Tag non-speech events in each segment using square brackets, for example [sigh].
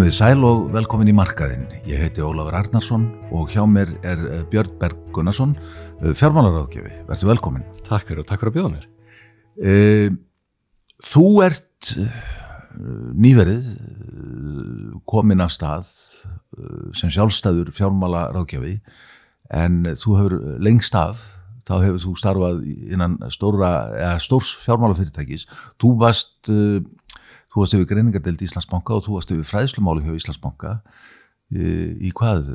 Komið sæl og velkomin í markaðinn. Ég heiti Ólafur Arnarsson og hjá mér er eh, Björn Berg Gunnarsson, eh, fjármálaráðgjöfi. Verður velkomin. Takk fyrir og takk fyrir að bjóða mér. E, þú ert nýverið komin af stað sem sjálfstæður fjármálaráðgjöfi en þú hefur lengst af, þá hefur þú starfað innan stórs fjármálafyrirtækis. Þú varst þú varst yfir greiningadeld Íslandsbanka og þú varst yfir fræðslumáli hjá Íslandsbanka í, í hvað,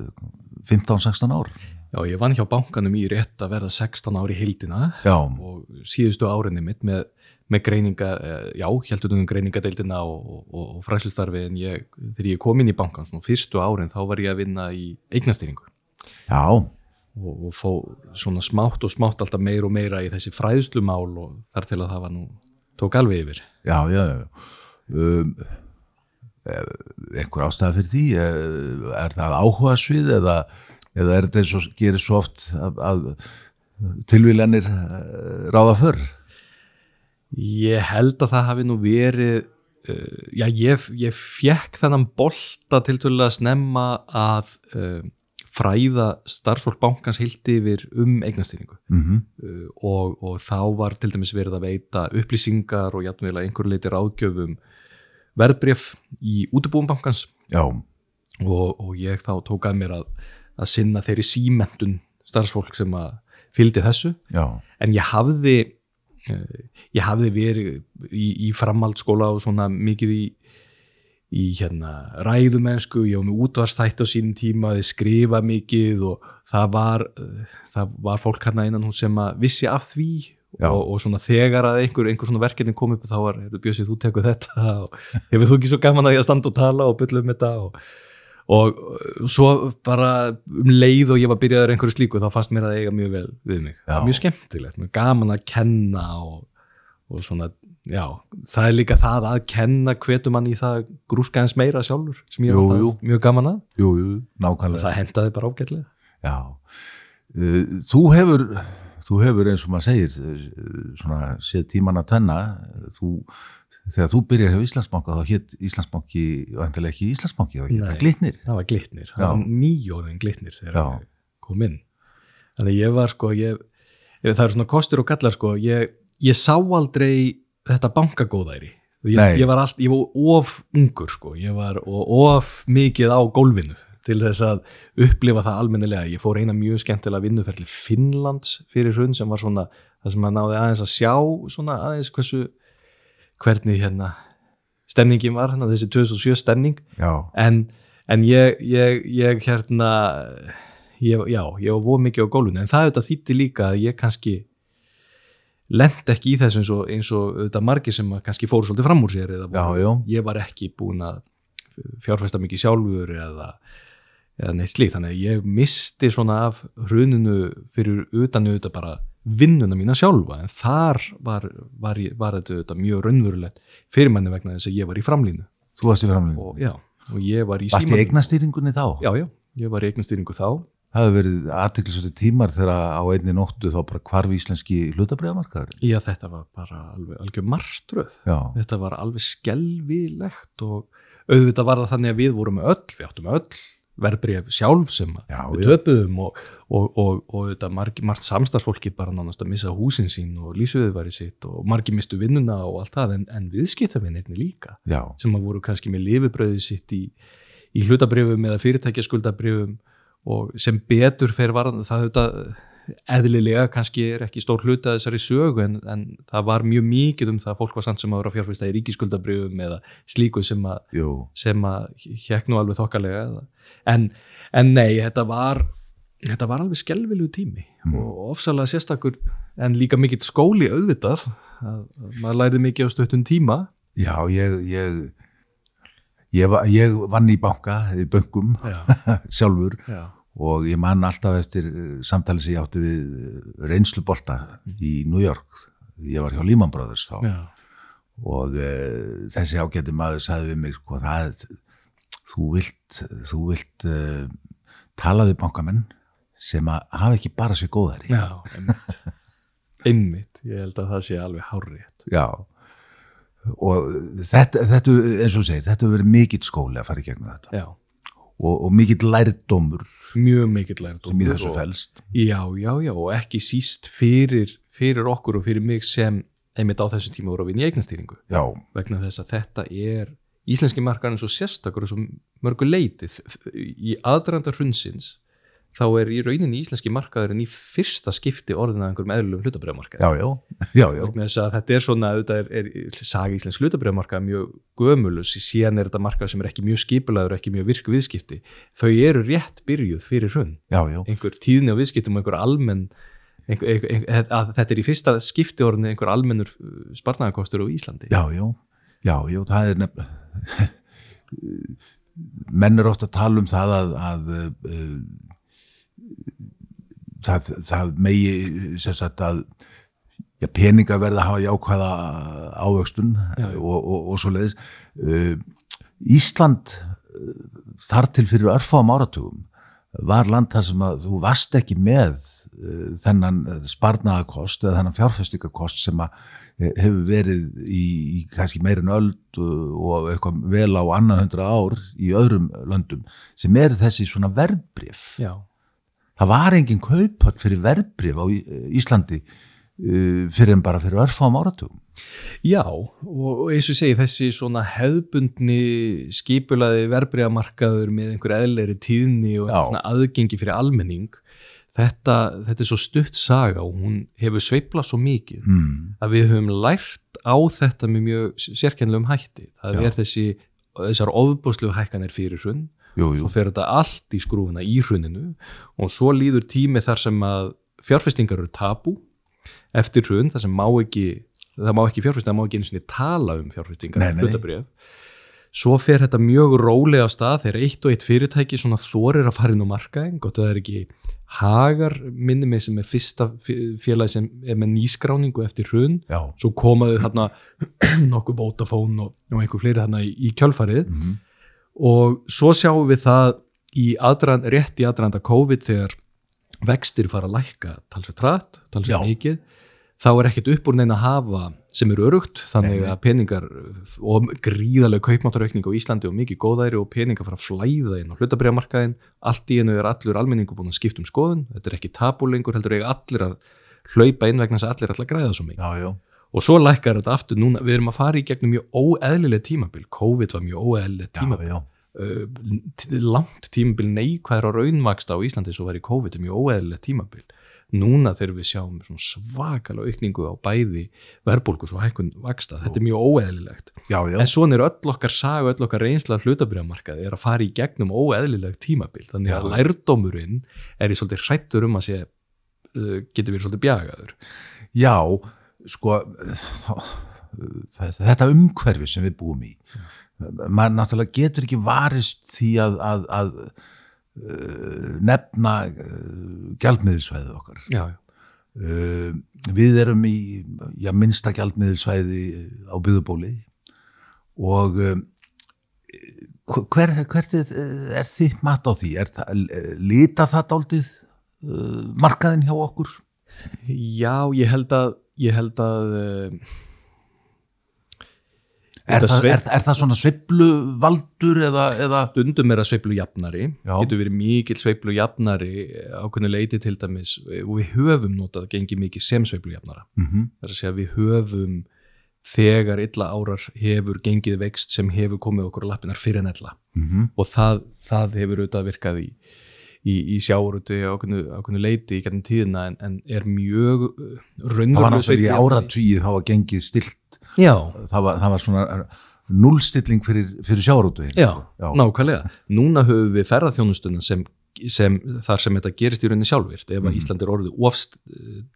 15-16 ár? Já, ég vann hjá bankanum í rétt að verða 16 ári hildina já. og síðustu árinni mitt með, með greininga, eh, já, heldur um greiningadeildina og, og, og fræðslustarfi en ég, þegar ég kom inn í bankan svona fyrstu árin þá var ég að vinna í eignastýringu. Já. Og, og fó svona smátt og smátt alltaf meir og meira í þessi fræðslumál og þar til að það var nú, tók alveg yfir. Já, já, já um, eh, einhver ástæða fyrir því? Eh, er það áhuga svið eða, eða er þetta eins og gerir svo oft að, að tilvílanir eh, ráða för? Ég held að það hafi nú verið já ég, ég fjekk þennan bolta til að snemma að fræða starfsfólk bankans hildi yfir um eignastýringu. Mm -hmm. og, og þá var til dæmis verið að veita upplýsingar og játnvegilega einhverju leiti ráðgjöfum verðbreyf í útubúumbankans og, og ég þá tók að mér að, að sinna þeirri símentun starfsfólk sem að fylgdi þessu. Já. en ég hafði ég hafði verið í, í framhaldsskóla og svona mikið í, í hérna ræðumennsku, ég var með útvarstætt á sínum tíma, þið skrifa mikið og það var það var fólk hérna innan hún sem að vissi af því og, og svona þegar að einhver, einhver svona verkefni kom upp þá var, Bjössi, þú tekur þetta [laughs] og hefur þú ekki svo gaman að ég að standa og tala og bylla um þetta? Og og svo bara um leið og ég var byrjaður einhverju slíku þá fannst mér að eiga mjög vel við mig. Já. mjög skemmtilegt, mjög gaman að kenna og, og svona já, það er líka það að kenna hvetur mann í það grúskaðins meira sjálfur sem ég var mjög gaman að. Jú, jú, nákvæmlega. Það hendaði bara ágætlega. Já, þú hefur þú hefur eins og maður segir svona séð tíman að tenna þú þegar þú byrjar hjá Íslandsbanka þá hétt Íslandsbanki og endilega ekki Íslandsbanki það glitnir. það var glitnir, það var nýjóðin glitnir þegar ég kom inn. Þannig ég var sko ég, það er svona kostur og gallar sko ég, ég sá aldrei þetta bankagóðæri. Ég, ég var allt, ég var of ungur sko ég var of mikið á gólfinu til þess að upplifa það almennilega, ég fór eina mjög skemmtilega vinnuferðli Finnlands fyrir hrun sem var svona það sem maður náði aðeins að sjá svona aðeins hversu hvernig hérna stemningin var, hérna, þessi 2007 stemning. En, en ég, ég, ég hérna ég, já, ég var voð mikið á gólunni en það auðvitað þýtti líka að ég kannski lend ekki í þessu eins og, eins og auðvitað margir sem kannski fóru svolítið fram úr sér eða já, já. ég var ekki búin að fjárfæsta mikið sjálfur eða, eða neitt slíkt, þannig að ég misti svona af hruninu fyrir utan auðvitað bara vinnuna mína sjálfa en þar var, var, var þetta mjög raunverulegt fyrir manni vegna þess að ég var í framlínu Þú varst í framlínu? Og, já, og ég var í Varst í eignastýringunni þá? Já, já, ég var í eignastýringu þá Það hefur verið aðtiklisvöldi tímar þegar á einni nóttu þá bara hvarf íslenski hlutabræðamarkaður? Já, þetta var bara alveg, alveg margtröð þetta var alveg skelvilegt og auðvitað var það þannig að við vorum öll, við áttum öll verbreyf sjálf sem já, við töpuðum og, og, og, og þetta margt, margt samstarfsfólki bara nánast að missa húsin sín og lísuðuðværi sitt og margi mistu vinnuna og allt það en, en viðskiptafinn einnig líka já. sem að voru kannski með lifibröði sitt í, í hlutabrifum eða fyrirtækjaskuldabrifum og sem betur fer varðan það þetta eðlilega kannski er ekki stór hluta þessari sögu en, en það var mjög mikið um það fólk var samt sem að vera fjárfæsta í ríkiskuldabrifum eða slíku sem að, sem að hjekk nú alveg þokkalega. En, en nei, þetta var þetta var alveg skelvilu tími mm. og ofsalega sérstakur en líka mikill skóli auðvitað að, að maður læriði mikið á stöttun tíma. Já, ég ég, ég, ég vann í banka í böngum [laughs] sjálfur. Já og ég man alltaf eftir samtali sem ég átti við reynslubolta í New York. Ég var hjá Lehman Brothers þá. Já. og e, þessi ágætti maður sagði við mig sko það þú vilt, þú vilt e, tala við bankamenn sem að hafa ekki bara sér góðari Já, einmitt. [laughs] Einmitt, ég held að það sé alveg hárétt Já. Og þetta, þetta eins og segir, þetta hefur verið mikill skóli að fara í gegnum þetta. Já, og, og mikill lærdómur mjög mikill lærdómur sem í þessu felst. Já, já, já, og ekki síst fyrir, fyrir okkur og fyrir mig sem einmitt á þessu tíma voru að vinna í eignastýringu. Já, vegna þess að þetta er íslenski markarinn svo sérstakur og svo mörgu leitið. Í aðdrandar hrunsins þá er í rauninni íslenski markaðurinn í fyrsta skipti orðin að einhverjum eðlum hlutabriðamarkaði já, já, já, já. þess að þetta er svona auðvitað er, er saga íslensk hlutabriðamarkað mjög gömulus síðan er þetta markað sem er ekki mjög skipulaður ekki mjög virk viðskipti. Þau eru rétt byrjuð fyrir hrun. Já, já. einhver tíðni á viðskiptum og einhver almenn einhver, einhver, einhver, að þetta er í fyrsta skipti orðin einhver almennur sparnaðarkostur á Íslandi. Já, já, já, já, það er nefn [laughs] menn er ofta að tala um það að, að uh, það, það megi sem sagt að já, peninga verða að hafa jákvæða ávöxtun Já, og, og, og svo leiðis uh, Ísland uh, þar til fyrir örfáum áratugum var land þar sem að þú varst ekki með uh, þennan sparnaðakost eða þennan fjárfestingakost sem að hefur verið í, í kannski meirin öld og eitthvað vel á annað hundra ár í öðrum löndum sem er þessi svona verðbrif Já, það var engin kaupöld fyrir verðbrif á Í- Íslandi uh, fyrir en bara fyrir örfáum áratugum Já, og eins og segi þessi svona hefðbundni skipulaði verbreyðamarkaður með einhver eðleiri tíðni og aðgengi fyrir almenning þetta, þetta er svo stutt saga og hún hefur sveiflað svo mikið mm. að við höfum lært á þetta með mjög sérkennilegum hætti það Já. er þessi, þessar ofbúslegu hækkanir fyrir hrunn jú, jú. svo fer þetta allt í skrúfuna í hruninu og svo líður tími þar sem að fjárfestingar eru tabu eftir hrun, þar sem má ekki það má ekki fjárfestingar, það má ekki einu sinni tala um fjárfestingar, hlutabréf. Svo fer þetta mjög rólega á stað þegar eitt og eitt fyrirtæki svona þorir að fara inn á markaðin, gott að það er ekki Hagar minni mig sem er fyrsta félagi sem er með nýskráningu eftir hrun, já, svo komaðu þarna [clears throat] nokkuð Vodafone og, og einhver fleiri þarna í, í kjölfarið. Mm. Og svo sjáum við það í aðdrand, rétt í aðranda COVID þegar vextir fara að lækka talsveit rætt, Já. talsveit mikið þá er ekkert upp úr neina að hafa sem eru örugt, þannig Nei, að peningar og gríðarlega kaupmáttaraukning á Íslandi og mikið góðæri og peningar fara að flæða inn á hlutabriðamarkaðin, allt í einu er allur almenningu búin að skipta um skoðun, þetta er ekki tabu lengur, heldur eiga allir að hlaupa inn vegna þess að allir að græða svo mikið. Já, já, og svo lækkar þetta aftur núna, við erum að fara í gegnum mjög óeðlileg tímabil, COVID var mjög óeðlileg já, tímabil. já. uh, t- langt tímabil neikvæður á raunvaksta á Íslandi svo var í COVID mjög óeðlileg tímabil. Núna þegar við sjáum svakalega aukningu á bæði verðbólgus og hækkun vaksta, þetta er mjög óeðlilegt. Já, já. en svona er öll okkar saga, öll okkar reynsla hlutabriðamarkaði er að fara í gegnum óeðlileg tímabil, þannig að Já. lærdómurinn er í svolítið hrættur um að sé uh, getur verið svolítið bjagaður. Já, sko þetta umhverfi sem við búum í maður náttúrulega getur ekki varist því að, að, að uh, nefna uh, gjaldmiðilsvæðið okkar já, já, uh, við erum í já, minnsta gjaldmiðilsvæði á byggðubóli og hver, hvert er, er þitt mat á því? Er lita það uh, markaðin hjá okkur? já, ég held að ég held að uh, Er það, sveif- er, er það svona sveiflu valdur eða, eða stundum er að sveiflu jafnari Já. getur verið mikil sveiflu jafnari ákveðinu leiti til dæmis og við höfum notað gengið mikið sem sveiflu jafnara mm það er að segja að við höfum þegar illa árar hefur gengið vext sem hefur komið okkur á lappinar fyrir en ella -hmm. og það, það hefur auðvitað virkað í, í, í sjáurúti ákveðinu, ákveðinu leiti í gætnum tíðina en, en er mjög uh, það var náttúrulega í áratvíð þá var gengið stilt Já, það var, það var svona nullstilling fyrir, fyrir sjárótu Já, nákvæmlega. Núna höfum við ferðarþjónustuna sem, sem þar sem þetta gerist í rauninni sjálfvirt. Ef Mhm. að Ísland er orðið ofst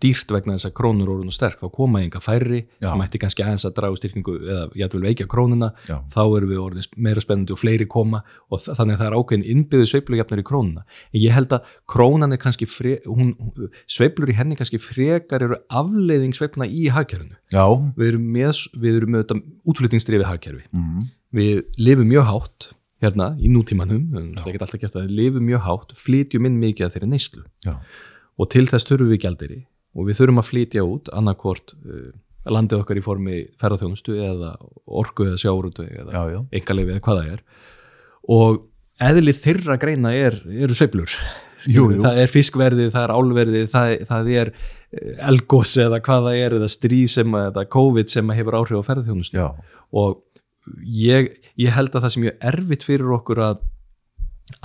dýrt vegna þess að krónur orðinu sterk, þá koma enga færri, það mætti kannski aðeins að draga úr styrkingu eða jætvel veikja krónuna, Já. þá erum við orðið meira spennandi og fleiri koma og þa- þannig að það er ákveðin innbyggðu sveiflujafnar í krónuna. En ég held að krónan er kannski, fre, hún, sveiflur í henni kannski frekar eru afleiðing sveifluna í hagkerfinu. já. Við erum með, við erum með útflutningsdrifið hagkerfi Mm. við lifum mjög hátt hérna í nútímanum, við höfum ekki alltaf gert það, við lifum mjög hátt, flytjum inn mikið að þeirri neyslu. Já. og til þess þurfum við gjaldiri og við þurfum að flytja út annarkvort uh, landið okkar í formi ferðarþjónustu eða orku eða sjáurútu eða engaleifi eða hvað það er. Og eðli þeirra greina er, eru jú. það er fiskverðið, það er álverðið það, það er eh, elgos eða hvað það er eða stríð sem að, eða COVID sem að hefur áhrif á ferðarþjónustu og ég, ég held að það sem ég erfitt fyrir okkur að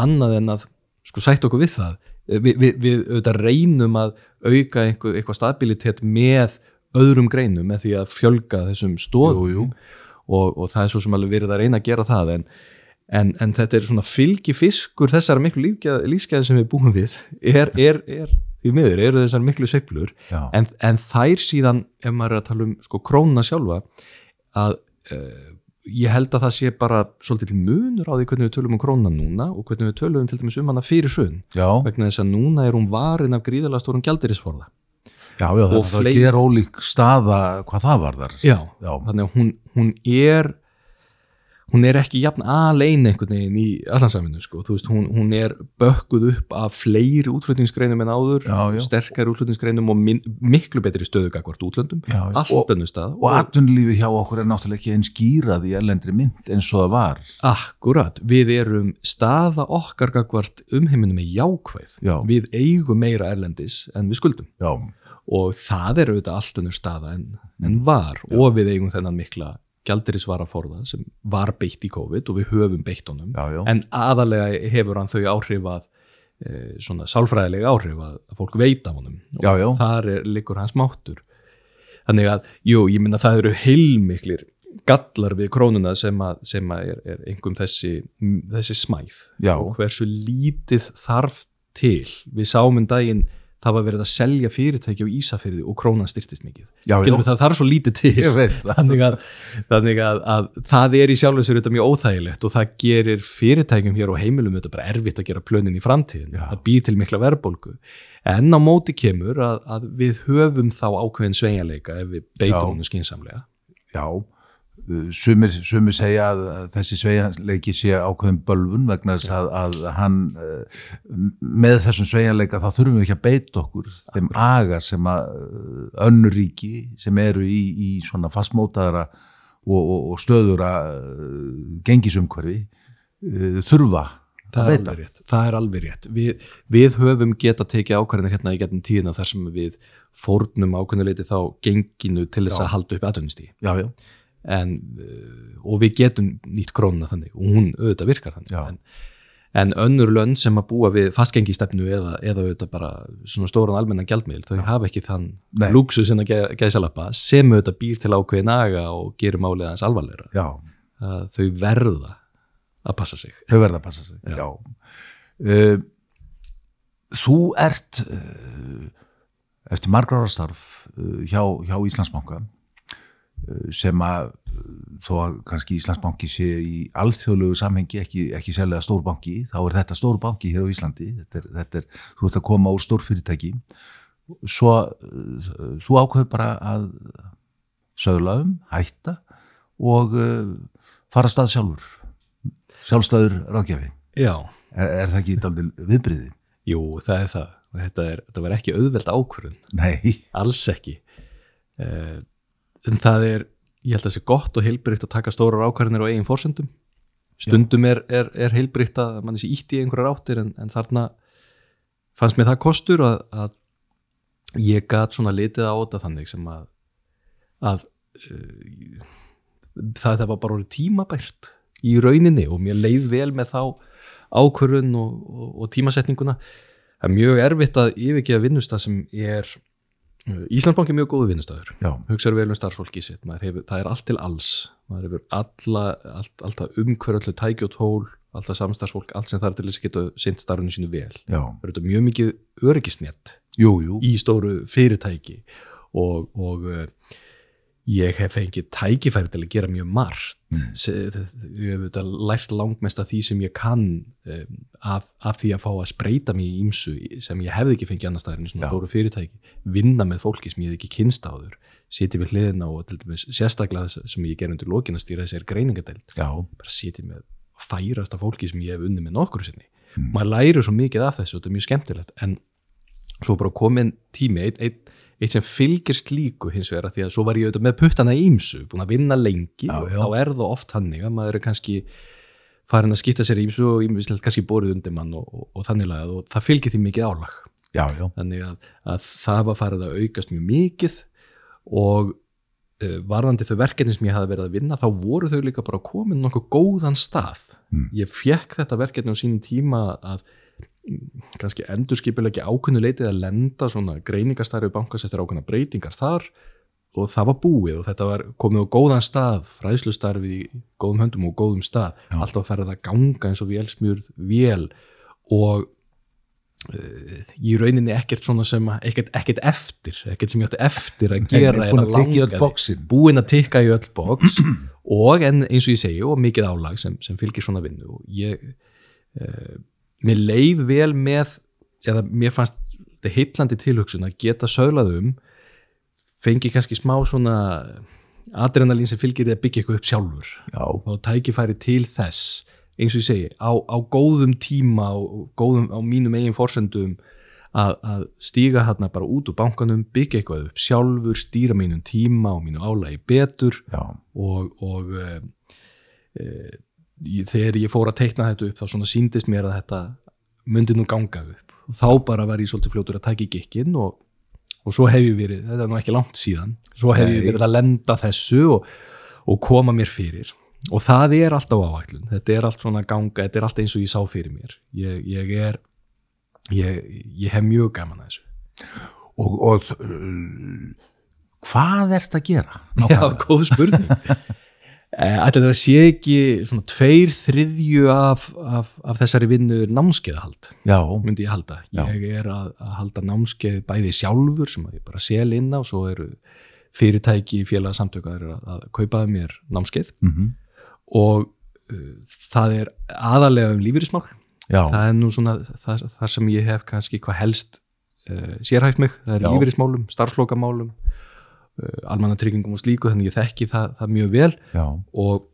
annað en að sko sætt okkur við það. Við, við, við auðvitað reynum að auka einhver, eitthvað stabilitet með öðrum greinum með því að fjölga þessum stóðum. Og, og það er svo sem alveg verið að reyna að gera það en, en, en þetta er svona fylgi fiskur þessara miklu lífskeiði sem við búum við. Er, er, er því miður, eru þessar miklu sveiflur já, en, en þær síðan ef maður er að tala um sko krónuna sjálfa að uh, ég held að það sé bara svolítið munur á því hvernig við tölum um krónuna núna og hvernig við tölum til dæmis um hana fyrir hrun vegna þess að núna er hún varin af gríðalega stórum gjaldirisforða já, já, það Og er flei- að gera ólík staða hvað það varðar. já, Já. þannig að hún, hún er hún er ekki jafn alein einhvern veginn í allansaminu sko. Hún, hún er bökkuð upp af fleiri útflutningsgreinum en áður Já, já. sterkari útflutningsgreinum og min, miklu betri stöðu gagvart útlöndum Já, Og- Og atvinnulífi hjá okkur er náttúrulega ekki eins gýrað í erlendri mynd eins og það var. Akkurat, við erum staða okkar gagvart umheiminum með jákvæð. Já. Við eigum meira erlendis en við skuldum Já, og það er auðvitað allt unnur staða en, en var og við eigum þennan mikla gjaldirisvaraforða sem var beitt í COVID og við höfum beitt honum já, já. en aðalega hefur hann þau áhrif að e, svona sálfræðilega áhrif að, fólk veit af honum. Og Já, þar er, liggur hans máttur. Þannig að, jú, ég minna það eru heilmiklir gallar við krónuna sem að, sem að er, er einhverjum þessi, þessi smæð. Og hversu lítið þarf til. Við sáum um daginn það var verið að selja fyrirtæki á Ísafyrði og krónan styrtist mikið. Já, já. Það þarf svo lítið til. Þannig, að, þannig að, að það er í sjálfum sér þetta mjög óþægilegt og það gerir fyrirtækjum hér og heimilum þetta bara erfitt að gera plönin í framtíðin Já. það býr til mikla verðbólgu. En á móti kemur að, að við höfum þá ákveðin sveigjanleika ef við beitum hún skinsamlega Já, sumir, sumir segja að þessi sveigjanleiki sé ákveðin bölvun vegna þess að, að hann uh, með þessum sveigjanleika þá þurfum við ekki að beita okkur þeim aga sem að uh, önnur ríki sem eru í, í svona fastmótaðara og, og, og stöðura gengisumhverfi uh, þurfa Það að er, alveg rétt. það er alveg rétt. Við, við höfum geta tekið ákvarðinir hérna í getnum tíðina þar sem við fórnum ákveðnuleiti þá genginu til þess Já. að halda upp aðunistíð. Já, já, en, uh, og við getum nýtt krónuna þannig og hún auðvitað virkar þannig Já. en, en önnur lönn sem að búa við fastgengistefnu eða, eða auðvitað bara svona stóran almennan gjaldmiðl þau hafa ekki þann Nei. lúksus en að gæsalappa sem auðvitað býr til ákveðin aga og gerir málið aðeins alvarleira já, að þau verða að passa sig þau verða að passa sig. Já. Já. Uh, þú ert uh, eftir margra ára starf hjá, hjá Íslandsbanka sem að þó að kannski Íslandsbanki sé í alþjóðlegu samhengi ekki, ekki sérlega stór banki, þá er þetta stór banki hér á Íslandi, þetta er, þetta er, þú ert að koma úr stór fyrirtæki svo þú ákveður bara að söðla um, hætta og uh, fara að stað sjálfur. Sjálfstæður ráðgjafi. Er, er það ekki daldil viðbriði? jú, það er það. Þetta, er, þetta var ekki auðveld ákvörðun. Nei, alls ekki. Uh, en það er ég held að það sé gott og heilbrygt að taka stórar ákvarðinir á eigin fórsendum stundum er, er, er heilbrygt að mann sé ítt í einhverjar áttir en, en þarna fannst mér það kostur að, að ég gat svona litið á þetta þannig sem að, að uh, það þetta var bara orðið tímabært í rauninni og mér leið vel með þá ákvörðun og, og, og tímasetninguna. Það er mjög erfitt að yfirgeða vinnustað sem er uh, Íslandsbanki er mjög góðu vinnustæður hugsaður vel um starfsfólki sitt. Hefur, það er allt til alls. Maður hefur alla, allt, alltaf umhverju öllu tæki og tól, alltaf samstarfsfólk allt sem þarf til þess að geta sint starfinu sínu vel. Það er þetta mjög mikið öryggisnett jú, jú. í stóru fyrirtæki og, og uh, ég hef fengið tækifæri til að gera mjög margt. Mm. ég hef lært langmest af því sem ég kann um, af, af því að fá að spreita mig í ímsu sem ég hefði ekki fengið annars staðar en svona stóru fyrirtæki. Vinna með fólki sem ég hef ekki kynst áður. Sitja við hliðina og til dæmis sérstaklega sem ég ger undir lokin að stýra þessari greiningadeild já, bara sitja með færasta fólki sem ég hef unni með nokkru sinni. Maður læri svo mikið af þessu og þetta er mjög skemmtilegt. En svo bara komin tími einn ein, eitt sem fylgir slíku hins vegar því að svo var ég auðvitað með puttana ímsu, búin að vinna lengi Já, og já. þá er það oft þannig að maður er kannski farin að skipta sér ímsu og ímvislegt kannski borið undir mann og, og, og þannig lagað og það fylgir því mikið álag já, þannig að, að það var farið að aukast mjög mikið og uh, varðandi þau verkefni sem ég hafi verið að vinna þá voru þau líka bara komin nokkuð góðan stað Mm. ég fekk þetta verkefni á sínum tíma að kannski endurskipilega ákveðnu leitið að lenda svona greiningastarfi bankast eftir ákveðna breytingar þar og það var búið og þetta var komið á góðan stað fræðslustarfi í góðum höndum og góðum stað. Já. alltaf að ferða að ganga eins og vélsmjörð vél og uh, í rauninni ekkert svona sem ekkert, ekkert eftir ekkert sem ég átti eftir að gera eða að bóksin búin að tikka í öll box [clears throat] og en eins og ég segi og mikið álag sem, sem fylgir svona vinnu og ég uh, mér leið vel með eða mér fannst þetta heitlandi tilhugsun að geta söglað um fengi kannski smá svona adrenalín sem fylgir því að byggja eitthvað upp sjálfur. Já, og tækifæri til þess eins og ég segi, á, á góðum tíma og góðum, á mínum eigin forsendum að, að stíga hérna bara út úr bankanum, byggja eitthvað upp sjálfur, stýra mínum tíma og mínu álagi betur já, og, og e, e, ég, þegar ég fór að teikna þetta upp þá svona síndist mér að þetta myndi nú ganga upp. Og þá bara var ég svolítið fljótur að taka í gikkin og, og svo hef ég verið, þetta er nú ekki langt síðan svo hef ég Nei. verið að lenda þessu og, og koma mér fyrir. Og það er alltaf áætlun, þetta er allt svona ganga, þetta er allt eins og ég sá fyrir mér. Ég, ég er ég, ég hef mjög gaman að þessu. Og, og uh, hvað ert að gera? Já, góð spurning [laughs] Ætli það sé ekki svona tveir þriðju af, af, af þessari vinnu námskeiðahald Já, myndi ég halda. Já. Ég er að, að halda námskeið bæði sjálfur sem ég bara sel inn á og svo eru fyrirtæki félagsamtöku að, að kaupaði mér námskeið mm og uh, það er aðalega um lífyrismál já, það er nú svona það, það sem ég hef kannski hvað helst uh, sérhæft mig, það er Já. lífyrismálum starfslokamálum uh, almannatryggingum og slíku, þannig ég þekki það, það mjög vel. Já, og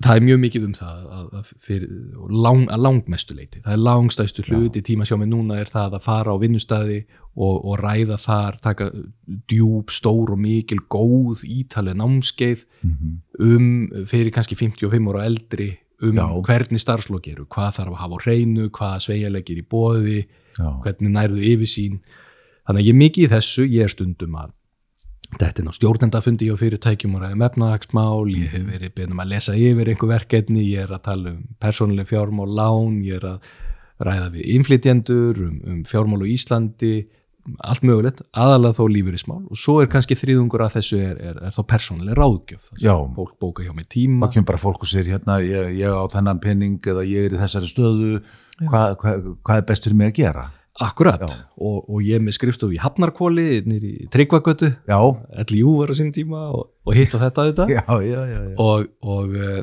það er mjög mikið um það að, að, fyrir, lang, að langmestu leiti það er langstæstu hluti tíma sjá mig núna er það að fara á vinnustæði og, og ræða þar, taka djúb, stór og mikil góð ítalið námskeið mm um fyrir kannski 55 ára eldri um Já. hvernig starfslokk eru, hvað þarf að hafa á hreinu, hvað sveigjarleikir í bóði já, hvernig nærðu yfirsýn. Þannig að ég er mikið í þessu, ég er stundum að þetta er ná stjórnendafundi hjá fyrirtækjum og ræðum efnahagsmál, ég hef verið beðnum að lesa yfir einhver verkefni, ég er að tala um persónuleg fjármál lán, ég er að ræða við innflytjendur um, um fjármál á Íslandi. Allt mögulegt, aðalega þó lífyrismál og svo er kannski þriðungur að þessu er, er, er þá persónuleg ráðgjöf. Sem Já. fólk bóka hjá mig tíma. Það kemur bara fólk og sér hérna, ég, ég á þennan penning eða ég er í þessari stöðu. Hvað hva, hvað er best fyrir mig að gera? Akkurat, og, og ég er með skrifstofu í Hafnarkóli, nýri Tryggvagötu. LJU var á sín tíma og, og hitt og þetta auðvitað. [laughs] Já, já, já, og, og uh,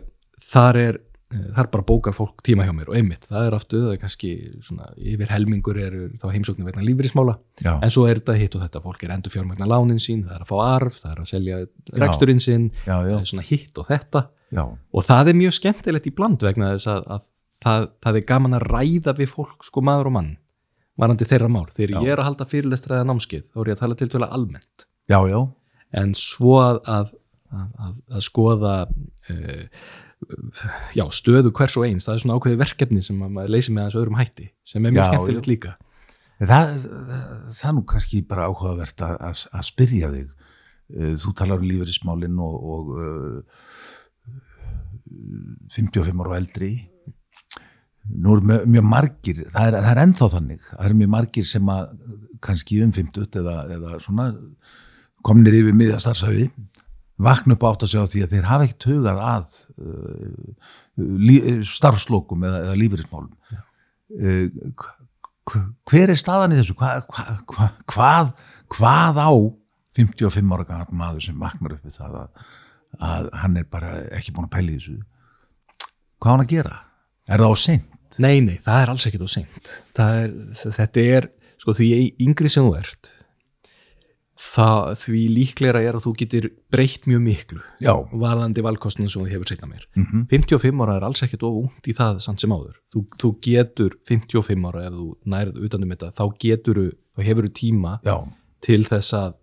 þar er uh, þar bara bókar fólk tíma hjá mér. Og einmitt, það er aftur, það er kannski svona, yfir helmingur eru þá heimsóknir vegna lífrismála, já. en svo er þetta hitt og þetta. Fólk er endur fjármagna lánin sín, það er að fá arf það er að selja reksturinn er svona hitt og þetta. Já, og það er mjög skemmtilegt í bland vegna þess að, að það, það er gaman að ræða við fólk sko maður og mann varandi þeirra mál, þegar Já. ég er að halda fyrirlestraða námskeið, þá er ég að tala til tala almennt já, já, en svo að, að, að, að, skoða uh, já, stöðu hvers og eins, það er svona ákveði verkefni sem að maður leysi með hans öðrum hætti sem er mjög skemmtilegt líka Það, það, það er nú kannski bara áhugavert að, að, að spyrja þig. Eh, Þú talar um lífeyrismálinn og, og uh, 55 ára og eldri. Nú eru mjög, margir, það er, það er ennþá þannig, það eru mjög margir sem að kannski um 50 eða, eða svona komnir yfir miðja starfsæfi, vakna upp átt að sjá því að þeir hafa ekkert hugað að uh, lí, starfslokum eða, eða lífeyrismálum. Uh, hver er staðan í þessu hva, hva, hva, hvað hvað á 55 ára gammal maður sem vaknar upp við það að, að hann er bara ekki búin að pæla í þessu hvað á hann að gera? Er það á seint? Nei, nei, það er alls ekkit á seint. Er, þetta er, sko því yngri sem þú ert það, því líklegra er að þú getur breytt mjög miklu Já, varðandi valkostnum sem þú hefur setna mér. Mm 55 ára er alls ekkit of ungt í það samt sem áður. Þú, þú getur 55 ára ef þú nærið utanum þetta, þá getur þú, hefur þú tíma já, til þess að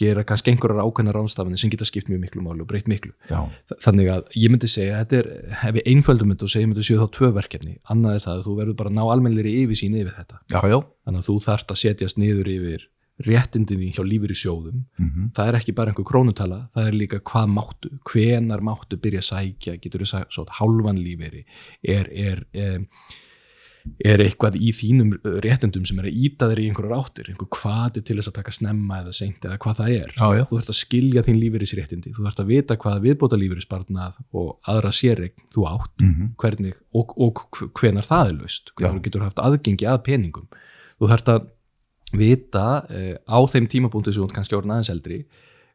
gera kannski einhverjar ákveðnar ráðstafanir sem geta skipt mjög miklu máli og breytt miklu. Já, Þa- þannig að ég myndi segja þetta er, ef við einföldum þetta og segjum þetta séu þá tvö verkefni annað er það að þú verður bara að ná almennir yfirsýn yfir þetta. Já, já. þannig að þú þarft að setjast niður yfir réttindinni hjá lífur í sjóðum Mm það er ekki bara einhver krónutala það er líka hvað máttu, hvenar máttu byrja að sækja, getur þú sagt hálfan lífeyri er, er, er, er eitthvað í þínum réttindum sem er að íta þér í einhverjar áttir? Einhver hvati til þess að taka snemma eða seint eða hvað það er? Já, já. þú þarfst að skilja þín lífeyrisréttindi. Þú þarfst að vita hvað viðbóta lífeyrisbarnað og aðra séregn þú átt. Mhm. hvernig og, og hvenar það er laust. Hvernig þú getur haft aðgengi að peningum. Þú þarft að vita uh, á þeim tímapunktu sem kannski orðin aðeins eldri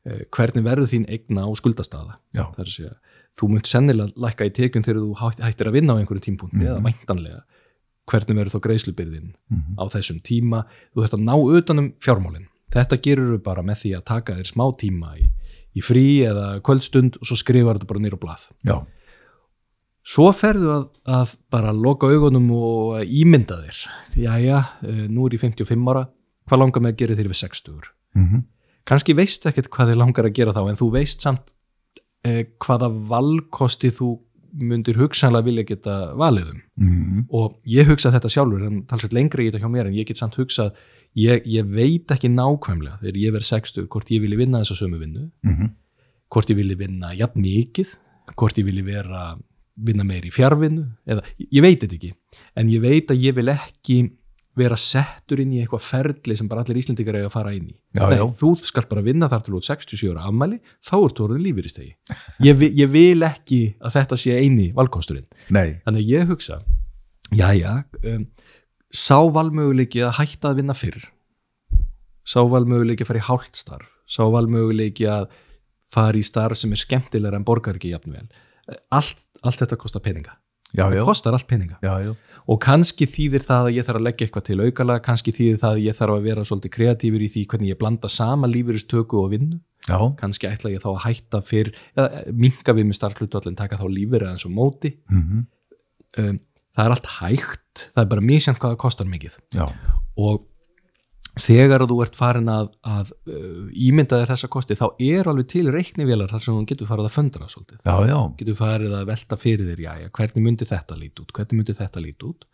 uh, hvernig verður þín eigna og skuldastaða? Er að segja, þú munt sennilega lækka í tekjun þegar þú hætt- hættir að vinna á einhverju tímapunkti Mhm. eða væntanlega hvernig verður þá greiðslubyrðin Mhm. á þessum tíma þú þarft að ná utanum fjármálin þetta gerur þú bara með því að taka þér smá tíma í, í frí eða kvöldstund og svo skrifar þetta bara nýr á blað já, Svo ferðu að, að bara loka augunum og ímynda þér. Jæja, eh, nú er ég 55 ára, hvað langar með að gera þér við 60? Mhm. Kannski veist ekkert hvað þér langar að gera þá, en þú veist samt eh, hvaða valkosti þú myndir hugsanlega vilja geta valið um. Mhm. Og ég hugsa þetta sjálfur, en talsveit lengri í þetta hjá mér, en ég get samt hugsað, ég, ég veit ekki nákvæmlega þegar ég verð 60 hvort ég vilji vinna þessa sömu vinnu, Mhm. hvort ég vilji vinna jafn mikið, hvort ég vilji vera vinna meir í fjárvinnu eða ég veit þetta ekki, en ég veit að ég vil ekki vera settur inn í eitthvað ferli sem bara allir Íslendingar eiga að fara inn í. Já, Nei, já. þú skalt bara vinna þar til út 67 ára afmæli, þá er þú orðin lífur í stegi. Ég, ég vil ekki að þetta sé eini valkosturinn. nei, Þannig að ég hugsa, já, já, um, sá valmöguleiki að hætta að vinna fyrr, sá valmöguleiki að fara í hálft starf, sá valmöguleiki að fara í starf sem er skemmtilegra en borgar ekki jafnvel. Allt, allt þetta kostar peninga. Já, já, Það kostar allt peninga. já, já. Og kannski þýðir það að ég þarf að leggja eitthvað til aukalega, kannski þýðir það að ég þarf að vera svolítið kreatífur í því hvernig ég blanda sama lífyristöku og vinnu. já, Kannski ætla ég þá að hætta fyrr, eða minka við með starflutu allir taka þá lífyrir aðeins og móti Mhm. um, það er allt hægt það er bara misjant hvað það kostar mikið já, og þegar þú ert farin að, að uh, ímynda þér þessa kosti þá er alveg til reiknivélar þar sem þú getur farið að föndra svolítið. Já, já, getur farið að velta fyrir þér, já, já, hvernig myndi þetta líti út, hvernig myndi þetta líti út?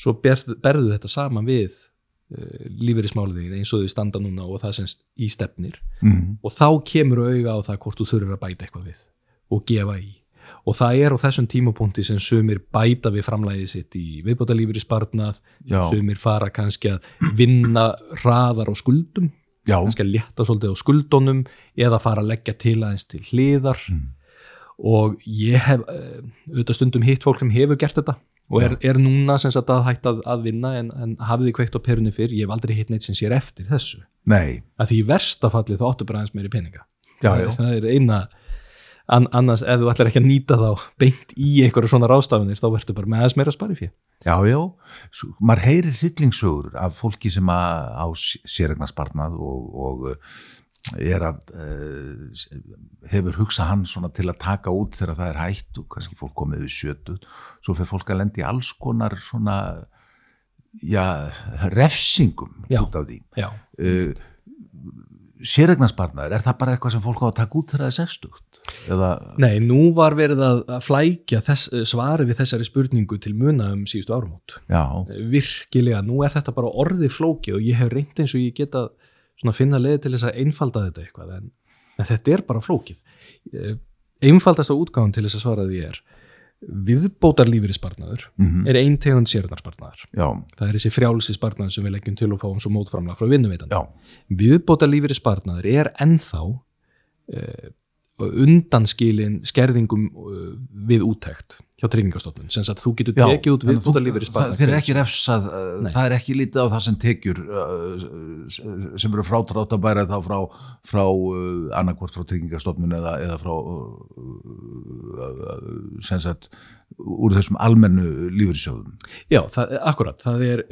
Svo berðu, berðu þetta saman við uh, lífeyrismálið þín eins og þau standa núna og það semst í stefnir. Mhm. og þá kemur auga á það hvort þú þurfir að bæta eitthvað við og gefa í og það er á þessum tímapunkti sem sumir bæta við framlæðið sitt í viðbótalífyrir sparnað Já. sumir fara kannski að vinna hraðar á skuldum já, kannski að létta svolítið á skuldunum eða fara að leggja til aðeins til hliðar. Mm. og ég hef uh, auðvitað stundum hitt fólk sem hefur gert þetta og er, er núna sem sagt að hætta að, vinna en, en hafið þið kveikt á perunni fyrr? Ég hef aldrei hitt neitt sem sér eftir þessu. Nei, að því í versta falli þá áttu bara aðeins meiri peninga. Já, það, það er eina an, annars ef þú ætlar ekki að nýta þá beint í einhverju svona ráðstafinir þá verður bara með aðeins meira spari fyrir já, já. Maður heyrir hryllingsögur af fólki sem á sérregnarsparnað og, og uh, er að uh, hefur hugsað hann svona til að taka út þegar það er hætt og kannski fólk komið við sjötu svo fer fólk að lendi alls konar svona já, refsingum Já. út af því já, uh, sérregnarsparnaður, er það bara eitthvað sem fólk á að taka út þegar það er sextugt? Eða, nei, nú var verið að, flækja þess, svari við þessari spurningu til muna um síðustu árumót já, virkilega, nú er þetta bara orðið flókið og ég hef reynt eins og ég geta svona finna leiði til þess að einfalda þetta eitthvað en, en þetta er bara flókið. Eh, einfaldasta útgáðan til þess að svara því er viðbótar lífyrirsparnaður Mhm. er ein tegund sérnarsparnaður já, það er þessi frjálsi sparnaður sem við leggjum til og fáum svo mótframlega frá vinnuveitandi já, viðbótar lífyrirsparnaður er ennþá uh, undanskilin skerðingum uh, við úttekt hjá tryggingastofnun sem að þú getur tekið út að viðbótar þú- lífyrirsparnaður það- eru ekki refsað, uh, Nei. það er ekki lítið á það sem tekjur uh, sem eru frátrátt að bæra þá frá, frá annarkvort frá tryggingastofnun eða, eða frá sem sagt úr þessum almennu lífyrirsjóðum. Já, það, akkurat, það er